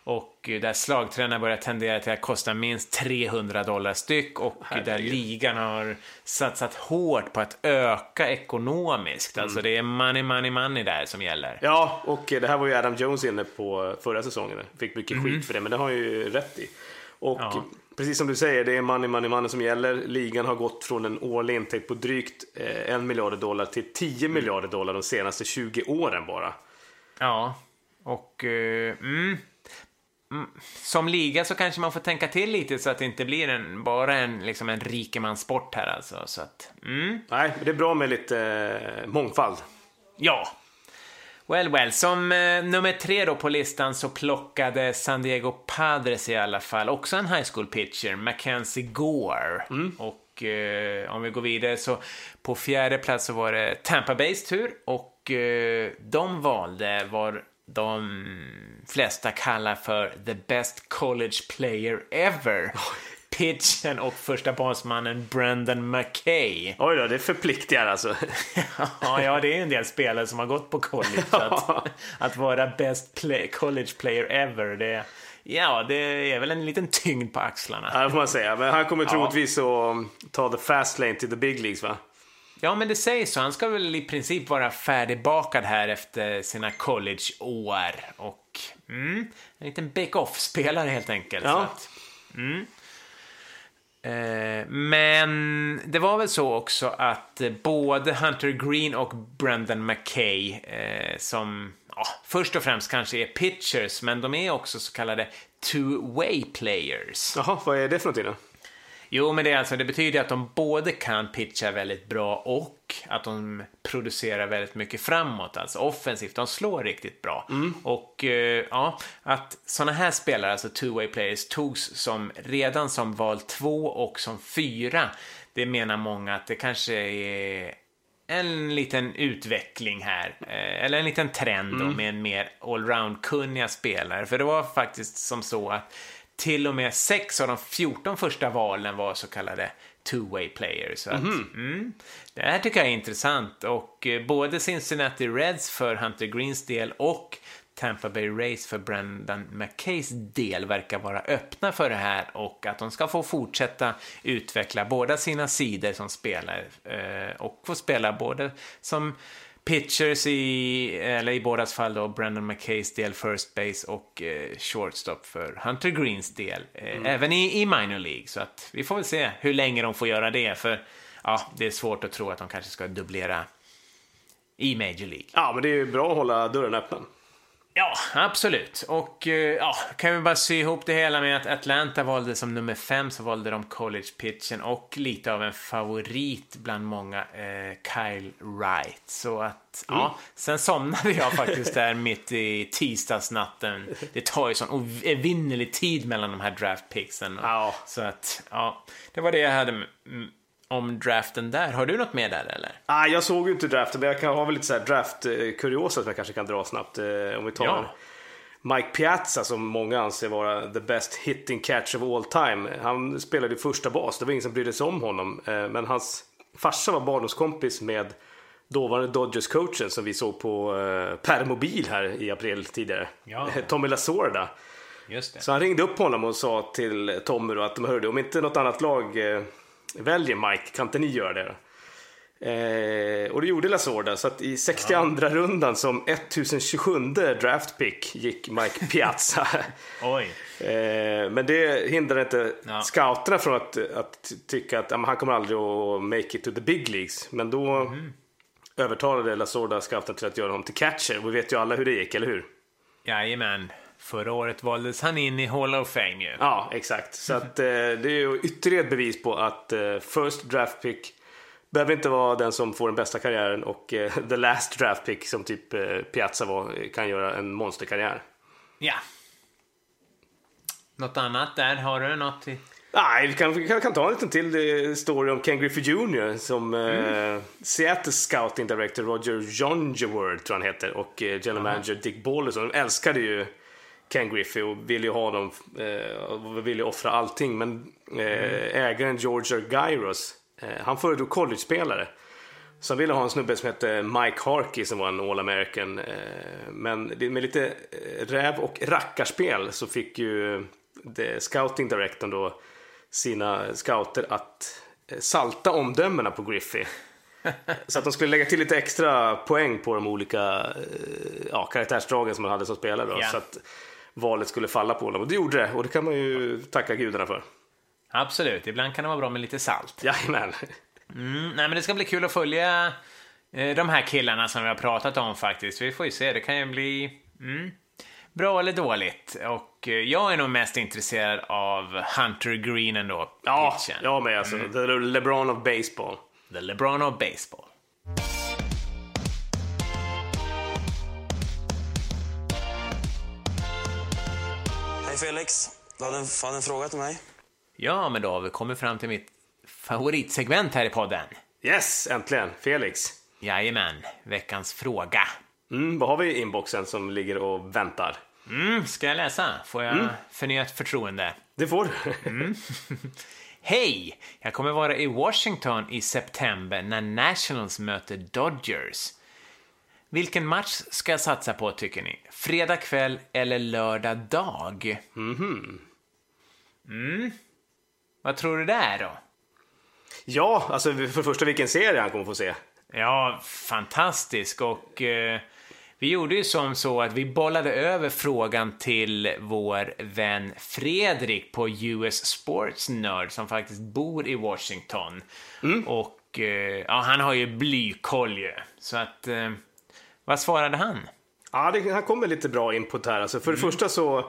Och eh, där slagtränarna börjar tendera till att kosta minst 300 dollar styck och där Herregud. ligan har satsat hårt på att öka ekonomiskt. Alltså det är money, money, money där som gäller. Ja, och det här var ju Adam Jones inne på förra säsongen. Fick mycket skit för det, men det har han ju rätt i. Och Ja. precis som du säger, det är money, money, money som gäller. Ligan har gått från en årlig intäkt på drygt eh, en miljard dollar till 10 miljarder dollar de senaste 20 åren bara. Ja, och eh, mm, mm, som liga så kanske man får tänka till lite så att det inte blir en, bara en, liksom en rikemanssport här alltså. Så att, mm, Nej, det är bra med lite eh, mångfald. ja. Well, well, som eh, nummer tre då på listan så plockade San Diego Padres i alla fall också en high school pitcher, Mackenzie Gore. Och eh, om vi går vidare så på fjärde plats så var det Tampa Bays tur och eh, de valde var de flesta kallar för the best college player ever. Pitchen och första basmannen Brendan McKay. Oj då, det förpliktigar alltså. Ja, ja, det är en del spelare som har gått på college. Att, att vara best play, college player ever, det, ja, det är väl en liten tyngd på axlarna. Ja, det får man säga. Men han kommer troligtvis att ta the fast lane till the big leagues va? Ja, men det sägs så. Han ska väl i princip vara färdigbakad här efter sina collegeår. Och mm, en liten bake-off-spelare helt enkelt. Ja. Så att, mm. Eh, men det var väl så också att eh, både Hunter Green och Brendan McKay, eh, som ja, först och främst kanske är pitchers, men de är också så kallade two-way players. Jaha, vad är det för någonting då? Jo, men det, är alltså, det betyder att de både kan pitcha väldigt bra och att de producerar väldigt mycket framåt, alltså offensivt. De slår riktigt bra. Och eh, ja, att sådana här spelare, alltså two-way players, togs som redan som val två och som fyra. Det menar många att det kanske är en liten utveckling här, eh, eller en liten trend då, med en mer allround-kunniga spelare. För det var faktiskt som så att till och med sex av de 14 första valen var så kallade two-way players. Så att, mm, det här tycker jag är intressant och eh, både Cincinnati Reds för Hunter Greens del och Tampa Bay Rays för Brendan McKays del verkar vara öppna för det här och att de ska få fortsätta utveckla båda sina sidor som spelare eh, och få spela både som pitchers i, eller i bådas fall då, Brendan McKays del first base och eh, shortstop för Hunter Greens del, eh, även i, i minor League. Så att vi får väl se hur länge de får göra det, för ja, det är svårt att tro att de kanske ska dubblera i Major League. Ja, men det är ju bra att hålla dörren öppen. Ja, absolut. Och eh, ja, kan vi bara sy ihop det hela med att Atlanta valde som nummer fem så valde de college pitchen och lite av en favorit bland många, eh, Kyle Wright. Så att, ja, sen somnade jag faktiskt där mitt i tisdagsnatten. Det tar ju sån evinnerlig tid mellan de här draftpicksen. Ja. Så att, ja, det var det jag hade mm, om draften där. Har du något mer där eller? Ah, jag såg ju inte draften, men jag kan ha väl lite så här draft-kuriosa som jag kanske kan dra snabbt. Eh, om vi tar Ja. Mike Piazza som många anser vara the best hitting catch of all time. Han spelade ju första bas, det var ingen som brydde sig om honom. Eh, men hans farsa var barndomskompis med dåvarande Dodgers-coachen som vi såg på eh, permobil här i april tidigare. Ja. Tommy Lasorda. Så han ringde upp honom och sa till Tommy då att de hörde om inte något annat lag väljer Mike, kan inte ni göra det? då?" Eh, och det gjorde Lasorda, så att i 62 rundan som 1027 draftpick gick Mike Piazza. Oj. eh, men det hindrar inte Ja. scouterna från att, att tycka att ja, han kommer aldrig att make it to the big leagues. Men då Mhm. övertalade Lasorda scouten till att göra honom till catcher. Och vi vet ju alla hur det gick, eller hur? Jajamän. Förra året valdes han in i Hall of Fame ju. Ja, exakt. Så att, eh, det är ju ytterligare ett bevis på att eh, first draft pick behöver inte vara den som får den bästa karriären och eh, the last draft pick som typ eh, Piazza var kan göra en monsterkarriär. Ja. Något annat där? Har du något? i- Nej, vi kan, vi kan, kan ta en liten till eh, story om Ken Griffey Jr. som eh, Seattle scouting director Roger Jongeworth tror han heter och eh, general manager Dick Ballison. De älskade ju Ken Griffey och ville ju ha dem eh, och ville offra allting. Men eh, ägaren George Gyros, eh, han föredrog college-spelare. Så han ville ha en snubbe som hette Mike Harkey som var en All American. Eh, men med lite eh, räv och rackarspel så fick ju det, scouting directorn då sina scouter att eh, salta omdömena på Griffey. Så att de skulle lägga till lite extra poäng på de olika eh, ja, karaktärsdragen som man hade som spelare. Då, Ja. Så att valet skulle falla på honom. Och det gjorde det. Och det kan man ju tacka gudarna för. Absolut. Ibland kan det vara bra med lite salt. Jajamän. Mm, nej, men det ska bli kul att följa eh, de här killarna som vi har pratat om faktiskt. Vi får ju se. Det kan ju bli mm, bra eller dåligt. Och eh, jag är nog mest intresserad av Hunter Green ändå. Ja, pitchen. jag med alltså. The LeBron of baseball. The LeBron of baseball. Felix, du hade en, hade en fråga till mig? Ja, men då har vi kommit fram till mitt favoritsegment här i podden. Yes, äntligen. Felix. Jajamän, veckans fråga. Mm, vad har vi i inboxen som ligger och väntar? Mm, ska jag läsa? Får jag förnyat förtroende? Det får du. Mm. Hej! Jag kommer vara i Washington i september när Nationals möter Dodgers. Vilken match ska jag satsa på tycker ni? Fredag kväll eller lördag dag? Mhm. Mm. Vad tror du där då? ja, alltså för det första vilken serie han kommer få se. Ja, fantastisk och eh, vi gjorde ju som så att vi bollade över frågan till vår vän Fredrik på US Sports Nerd som faktiskt bor i Washington. Och eh, ja, han har ju blykoll ju. Så att, eh, vad svarade han? Ja, det, han kommer lite bra input här. Alltså för det första så,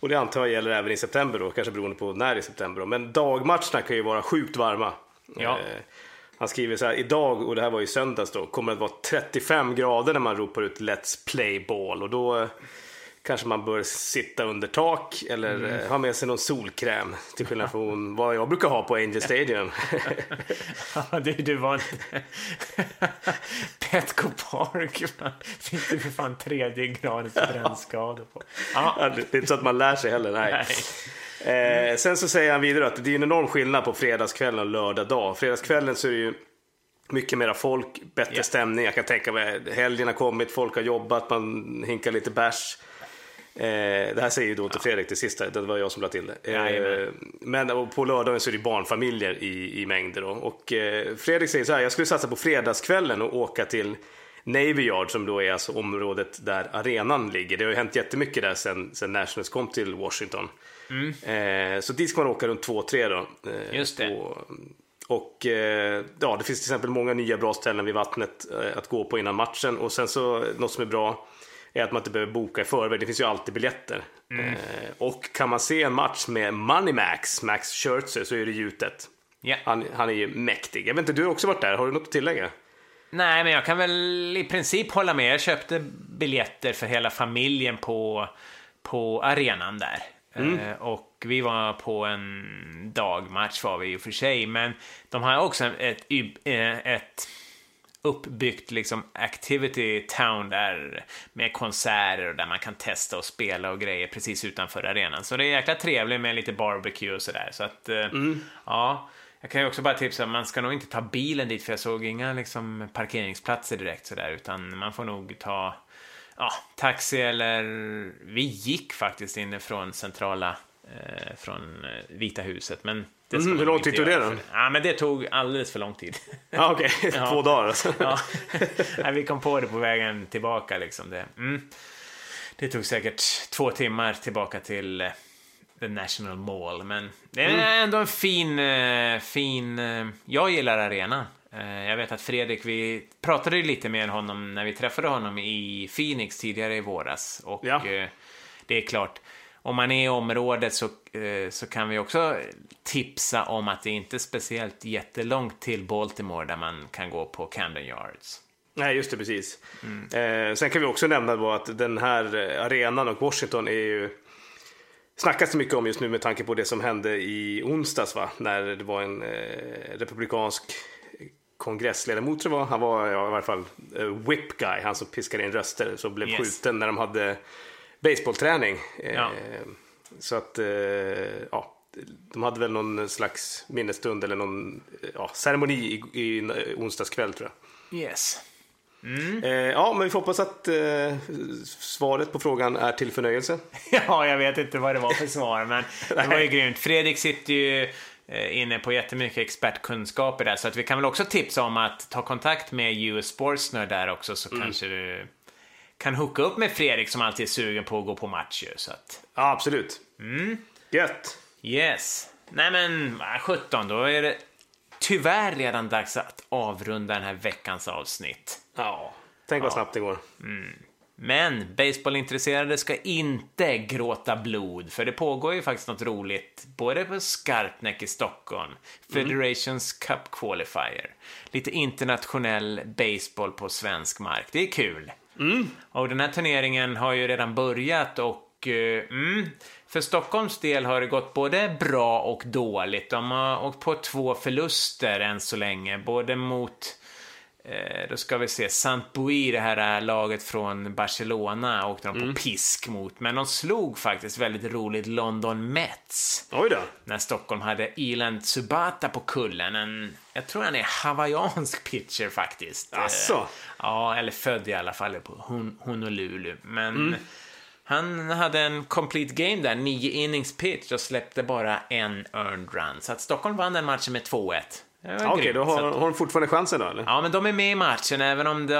och det antar jag gäller även i september då, kanske beroende på när i september då, men dagmatcherna kan ju vara sjukt varma. Ja. Eh, han skriver så här, idag, och det här var ju söndags då, kommer det att vara 35 grader när man ropar ut Let's play ball och då eh, kanske man bör sitta under tak eller eh, ha med sig någon solkräm till skillnad från vad jag brukar ha på Angel Stadium. Ja, du, du var inte... Petco Park. Fick du för fan tredje gradens brännskador på. Ja, Ja, det är inte så att man lär sig heller. Nej. Eh, sen så säger han vidare att det är en enorm skillnad på fredagskvällen och lördag dag. Fredagskvällen så är det ju mycket mera folk, bättre Ja. stämning. Jag kan tänka mig helgen har kommit, folk har jobbat, man hinkar lite bärs. Eh, det här säger ju då till Fredrik det sista, det var jag som lade till det. Eh, men på lördagen så är det barnfamiljer i, i mängder. Då. Och eh, Fredrik säger så här, jag skulle satsa på fredagskvällen och åka till Navy Yard som då är alltså området där arenan ligger. Det har ju hänt jättemycket där sen, sen Nationals kom till Washington. Eh, så dit ska man åka runt 2-3 då. Eh, Just det. Och, och eh, ja, det finns till exempel många nya bra ställen vid vattnet att gå på innan matchen. Och sen så, något som är bra är att man inte behöver boka i förväg. Det finns ju alltid biljetter. Eh, och kan man se en match med Money Max, Max Scherzer, så är det gjutet. ja. Han, han är ju mäktig. Jag vet inte, du har också varit där. Har du något att tillägga? Nej, men jag kan väl i princip hålla med. Jag köpte biljetter för hela familjen på, på arenan där. Eh, och vi var på en dagmatch var vi i och för sig, men de har också ett, eh, ett uppbyggt liksom activity town där med konserter och där man kan testa och spela och grejer precis utanför arenan. Så det är jäkla trevligt med lite barbecue och sådär. Så att, eh, ja. Jag kan ju också bara tipsa, man ska nog inte ta bilen dit för jag såg inga liksom, parkeringsplatser direkt sådär utan man får nog ta ja, taxi eller vi gick faktiskt inifrån centrala eh, från eh, Vita huset men det Mm, hur lång tid tog det då? Ja men det tog alldeles för lång tid. Ja, okej. Två dagar alltså. ja. Nej, vi kom på det på vägen tillbaka liksom. Det, mm. det tog säkert två timmar tillbaka till eh, The National Mall. Men det är Mm. ändå en fin, eh, fin... eh, jag gillar arenan. Jag vet att Fredrik, vi pratade lite med honom när vi träffade honom i Phoenix tidigare i våras. Och Ja. det är klart, om man är i området så, eh, så kan vi också tipsa om att det inte är speciellt jättelångt till Baltimore där man kan gå på Camden Yards. Nej, just det, precis. Eh, sen kan vi också nämna då att den här eh, arenan och Washington är ju snackas det mycket om just nu med tanke på det som hände i onsdags, va? när det var en eh, republikansk kongressledamot, tror jag var. Han var ja, i alla fall eh, whip guy, han som piskade in röster, som blev Yes. skjuten när de hade baseballträning. Eh, Ja. Så att, eh, ja, de hade väl någon slags minnesstund eller någon eh, ja, ceremoni i, i onsdags kväll, tror jag. Yes. Eh, ja, men vi får hoppas att eh, svaret på frågan är till förnöjelse. Ja, jag vet inte vad det var för svar, men det var ju grymt. Fredrik sitter ju inne på jättemycket expertkunskaper där, så att vi kan väl också tipsa om att ta kontakt med US Sportsner där också, så kanske du kan hooka upp med Fredrik som alltid är sugen på att gå på match ju, så att Ja, absolut. Gött. yes. Nej men, vad 17, då är det tyvärr redan dags att avrunda den här veckans avsnitt. Ja, tänk vad snabbt det går. Men baseballintresserade ska inte gråta blod, för det pågår ju faktiskt något roligt både på Skarpnäck i Stockholm, Federations Cup Qualifier, lite internationell baseball på svensk mark. Det är kul. Mm. Och den här turneringen har ju redan börjat och eh, mm, för Stockholms del har det gått både bra och dåligt. De har åkt på två förluster än så länge, både mot då ska vi se, Sant Bui, det här eh, laget från Barcelona, åkte de på pisk mot. Men de slog faktiskt väldigt roligt London Mets. Oj då. När Stockholm hade Ilan Tsubata på kullen. En, jag tror han är hawaiiansk pitcher faktiskt. Asså? Eh, ja, eller född i alla fall på Hon- Honolulu. Men han hade en complete game där, nio innings pitch och släppte bara en earned run. Så att Stockholm vann den matchen med 2-1. Ja, Okej, grymt. då har, att- har de fortfarande chansen då, eller? Ja, men de är med i matchen även om de...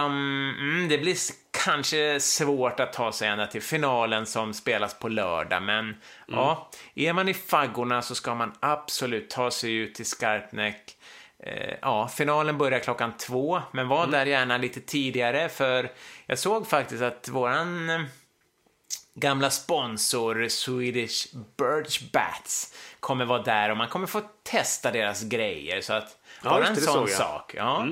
Mm, det blir kanske svårt att ta sig ända till finalen som spelas på lördag. Men ja, är man i faggorna så ska man absolut ta sig ut till Skarpnäck. Eh, ja, finalen börjar klockan två, men var där gärna lite tidigare för jag såg faktiskt att våran gamla sponsor Swedish Birch Bats kommer vara där och man kommer få testa deras grejer. Så att Ja, bara just en sån sak. Ja.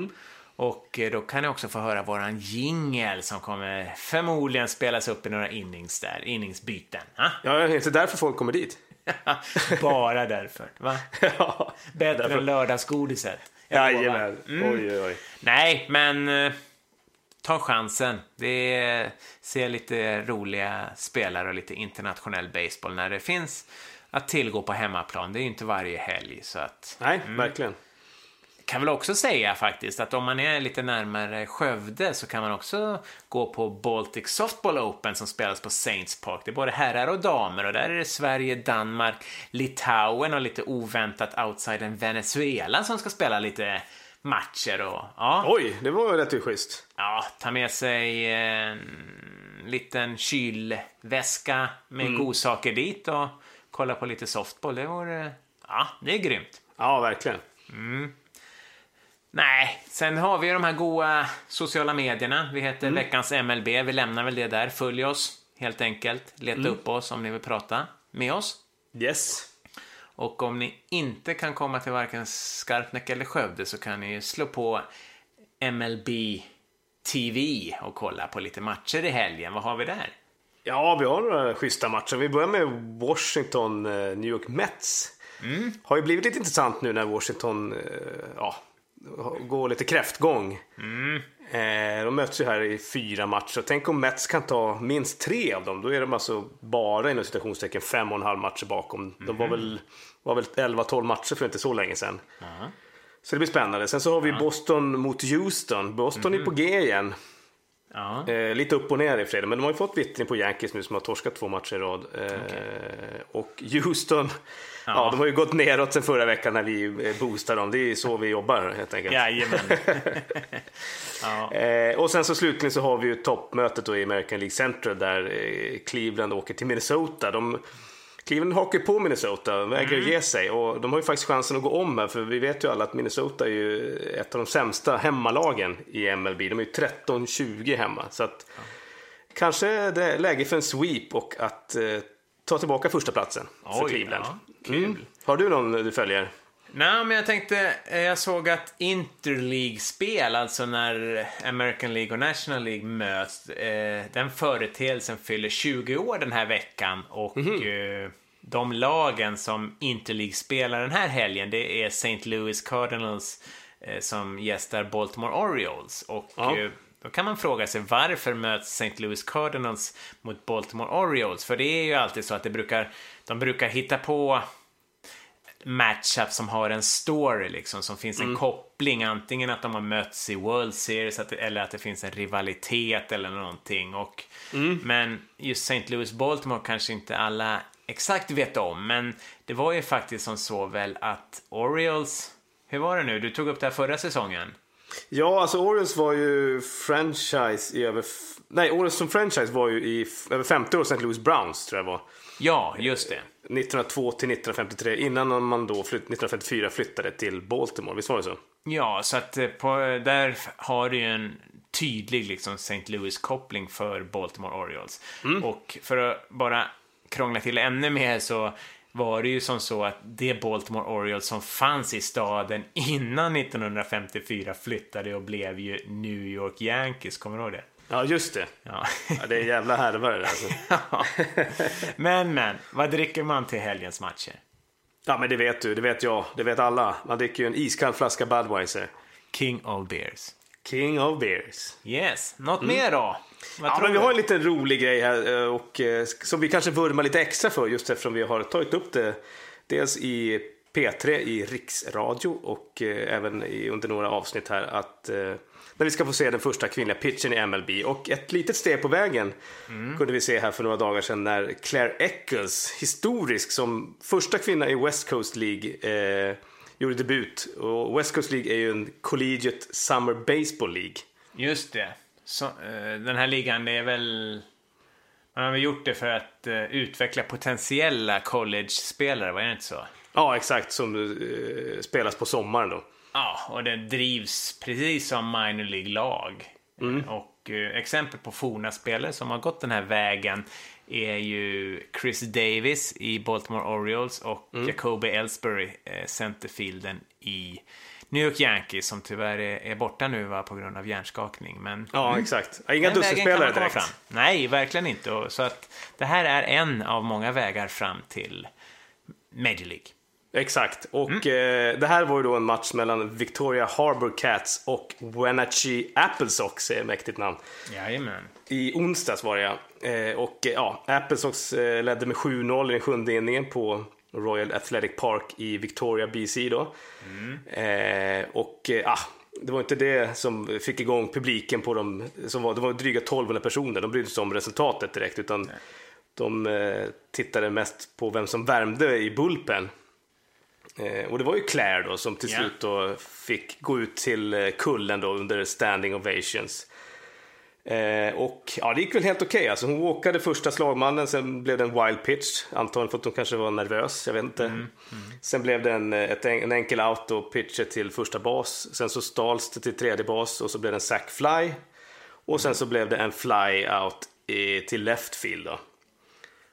Och eh, då kan ni också få höra våran jingel som kommer förmodligen spelas upp i några innings där, inningsbyten. Ha? Ja, det är därför folk kommer dit. Bara därför. Va? ja, Bättre än lördagsgodiset. Jajamän. Mm. Oj, oj, oj. Nej, men eh, ta chansen. Det ser lite roliga spelare och lite internationell baseball när det finns att tillgå på hemmaplan. Det är ju inte varje helg, så att Nej, verkligen. kan väl också säga faktiskt att om man är lite närmare Skövde så kan man också gå på Baltic Softball Open som spelas på Saints Park. Det är både herrar och damer och där är det Sverige, Danmark, Litauen och lite oväntat outsidern Venezuela som ska spela lite matcher och ja, Oj, det var rätt schysst. ja ta med sig en liten kylväska med godsaker dit och kolla på lite softball. Det vore, ja, det är grymt. Ja, verkligen. Nej, sen har vi ju de här goa sociala medierna. Vi heter veckans MLB. Vi lämnar väl det där. Följ oss helt enkelt. Leta upp oss om ni vill prata med oss. Yes. Och om ni inte kan komma till varken Skarpnäck eller Skövde så kan ni slå på MLB TV och kolla på lite matcher i helgen. Vad har vi där? Ja, vi har några schyssta matcher. Vi börjar med Washington, eh, New York Mets. Har ju blivit lite intressant nu när Washington eh, ja, går lite kräftgång. Eh, de möts ju här i fyra matcher. Tänk om Mets kan ta minst tre av dem. Då är de alltså bara inom citationstecken fem och en halv matcher bakom. De var väl, var väl 11-12 matcher för inte så länge sedan. Så det blir spännande. Sen så har vi Boston mot Houston. Boston är på G igen. Ja. Eh, lite upp och ner i fredag, men de har ju fått vittring på Yankees nu som har torskat två matcher i rad. Eh, Och Houston, ja. de har ju gått neråt sen förra veckan när vi eh, boostar dem. Det är så vi jobbar helt enkelt. Jajamän. Eh, och sen så slutligen så har vi ju toppmötet då i American League Central där eh, Cleveland åker till Minnesota. De, Cleveland hakar på Minnesota, vägrar Mm. ge sig. Och de har ju faktiskt chansen att gå om här, för vi vet ju alla att Minnesota är ju ett av de sämsta hemmalagen i MLB. De är ju 13-20 hemma. Så att kanske det är läge för en sweep och att eh, ta tillbaka första platsen för Oj, Cleveland. ja. Mm. Har du någon du följer? Nej, men jag tänkte, eh, jag såg att Interleague-spel, alltså när American League och National League möts, eh, den företeelsen fyller 20 år den här veckan och eh, de lagen som Interleague spelar den här helgen, det är St. Louis Cardinals eh, som gästar Baltimore Orioles. Och Ja. eh, då kan man fråga sig varför möts St. Louis Cardinals mot Baltimore Orioles? För det är ju alltid så att det brukar, de brukar hitta på matchup som har en story liksom, som finns en koppling, antingen att de har mötts i World Series att, eller att det finns en rivalitet eller någonting. Och, Men just St. Louis Baltimore kanske inte alla exakt vet om, men det var ju faktiskt som så väl att Orioles, hur var det nu, du tog upp det här förra säsongen? Ja, alltså Orioles var ju franchise i över... Nej, Orioles som franchise var ju i över 50 år, St. Louis Browns tror jag var. Ja, just det. 1902 till 1953, innan man då flytt, 1954 flyttade till Baltimore. Visst var det så? Ja, så att eh, på, där har du ju en tydlig liksom St. Louis-koppling för Baltimore Orioles. Och för att bara krångla till ännu mer så var det ju som så att det Baltimore Orioles som fanns i staden innan 1954 flyttade och blev ju New York Yankees, kommer du ihåg det? Ja, just det. Ja. Ja, det är en jävla härva det där. Alltså. men, men, vad dricker man till helgens matcher? Ja, men det vet du, det vet jag, det vet alla. Man dricker ju en iskall flaska Budweiser. King of Beers. King of beers. Yes, något mer då? Vad Mm. Ja, men vi har en liten rolig grej här eh, och, eh, som vi kanske vurmar lite extra för just eftersom vi har tagit upp det dels i P3 i Riksradio och eh, även i, under några avsnitt här att eh, när vi ska få se den första kvinnliga pitchen i MLB och ett litet steg på vägen kunde vi se här för några dagar sedan när Claire Eccles, historisk som första kvinna i West Coast League eh, gjorde debut. Och West Coast League är ju en Collegiate Summer Baseball League. Just det. Så, eh, den här ligan, det är väl... Man har väl gjort det för att eh, utveckla potentiella college-spelare, var det inte så? Ja, exakt. Som eh, spelas på sommaren då. Ja, och det drivs precis som minor League-lag. Mm. Och eh, exempel på forna spelare som har gått den här vägen är ju Chris Davis i Baltimore Orioles och Mm. Jacoby Ellsbury, eh, centerfielden i New York Yankees, som tyvärr är, är borta nu va, på grund av hjärnskakning. Men Ja, exakt. Ja, Inga den dussinspelare direkt. Fram. Nej, verkligen inte. Och Så att det här är en av många vägar fram till Major League. Exakt. Och eh, det här var ju då en match mellan Victoria Harbour Cats och Wenatchee Apple Sox, är mäktigt namn. Jajamän. I onsdags var det ja. Eh, och eh, ja, Apple Sox eh, ledde med 7-0 i den sjunde inningen på Royal Athletic Park i Victoria, BC då. Eh, och eh, ah, det var inte det som fick igång publiken på dem. Som var, det var dryga 1200 personer. De brydde sig om resultatet direkt utan de eh, tittade mest på vem som värmde i Bulpen. Eh, och det var ju Claire då som till Ja. slut då fick gå ut till eh, kullen då under standing ovations. Eh, och ja, det gick väl helt okej. Alltså, hon walkade första slagmannen, sen blev det en wild pitch. Antagligen för att hon kanske var nervös, jag vet inte. Sen blev det en, ett, en enkel out och pitcher till första bas. Sen så stals det till tredje bas och så blev det en sack fly. Och sen så blev det en fly out i, till left field då.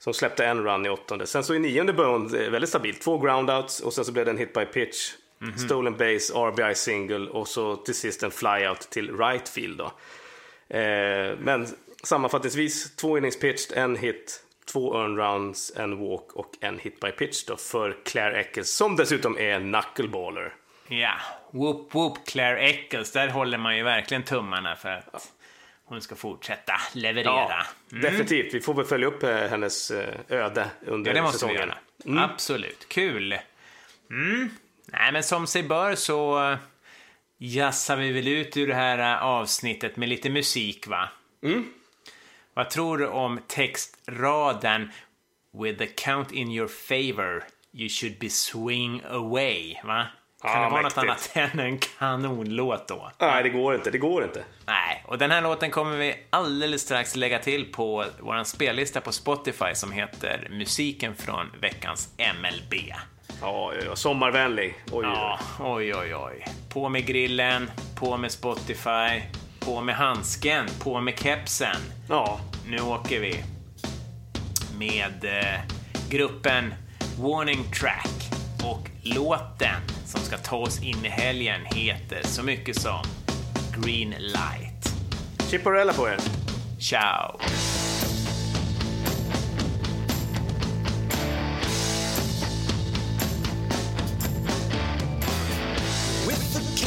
Som släppte en run i åttonde. Sen så i nionde började hon eh, väldigt stabilt. Två groundouts och sen så blev det en hit by pitch. Stolen base, RBI single och så till sist en flyout till right field då. Eh, men sammanfattningsvis två innings pitched, en hit, två earn rounds, en walk och en hit by pitch då för Claire Eccles som dessutom är en knuckleballer. Ja, whoop whoop Claire Eccles. Där håller man ju verkligen tummarna för att hon ska fortsätta leverera. Ja, Definitivt. Vi får väl följa upp eh, hennes eh, öde under Ja, det måste säsongen. vi göra. Absolut. Kul. Mm. Nej, men som sig bör så eh, jassar vi väl ut ur det här avsnittet med lite musik, va? Vad tror du om textraden With the count in your favor you should be swing away, va? Kan Ja, det vara något mäktigt. annat än en kanonlåt då? Nej, det går inte. Det går inte. Nej, och den här låten kommer vi alldeles strax lägga till på vår spellista på Spotify som heter Musiken från veckans MLB. Ja, ja, ja. sommarvänlig. Oj, Ja, oj, oj, oj. På med grillen, på med Spotify, på med handsken, på med kepsen. ja. Nu åker vi med eh, gruppen Warning Track och låten som ska ta oss in i helgen heter så mycket som Green Light. Chipporella på er. Ciao! With the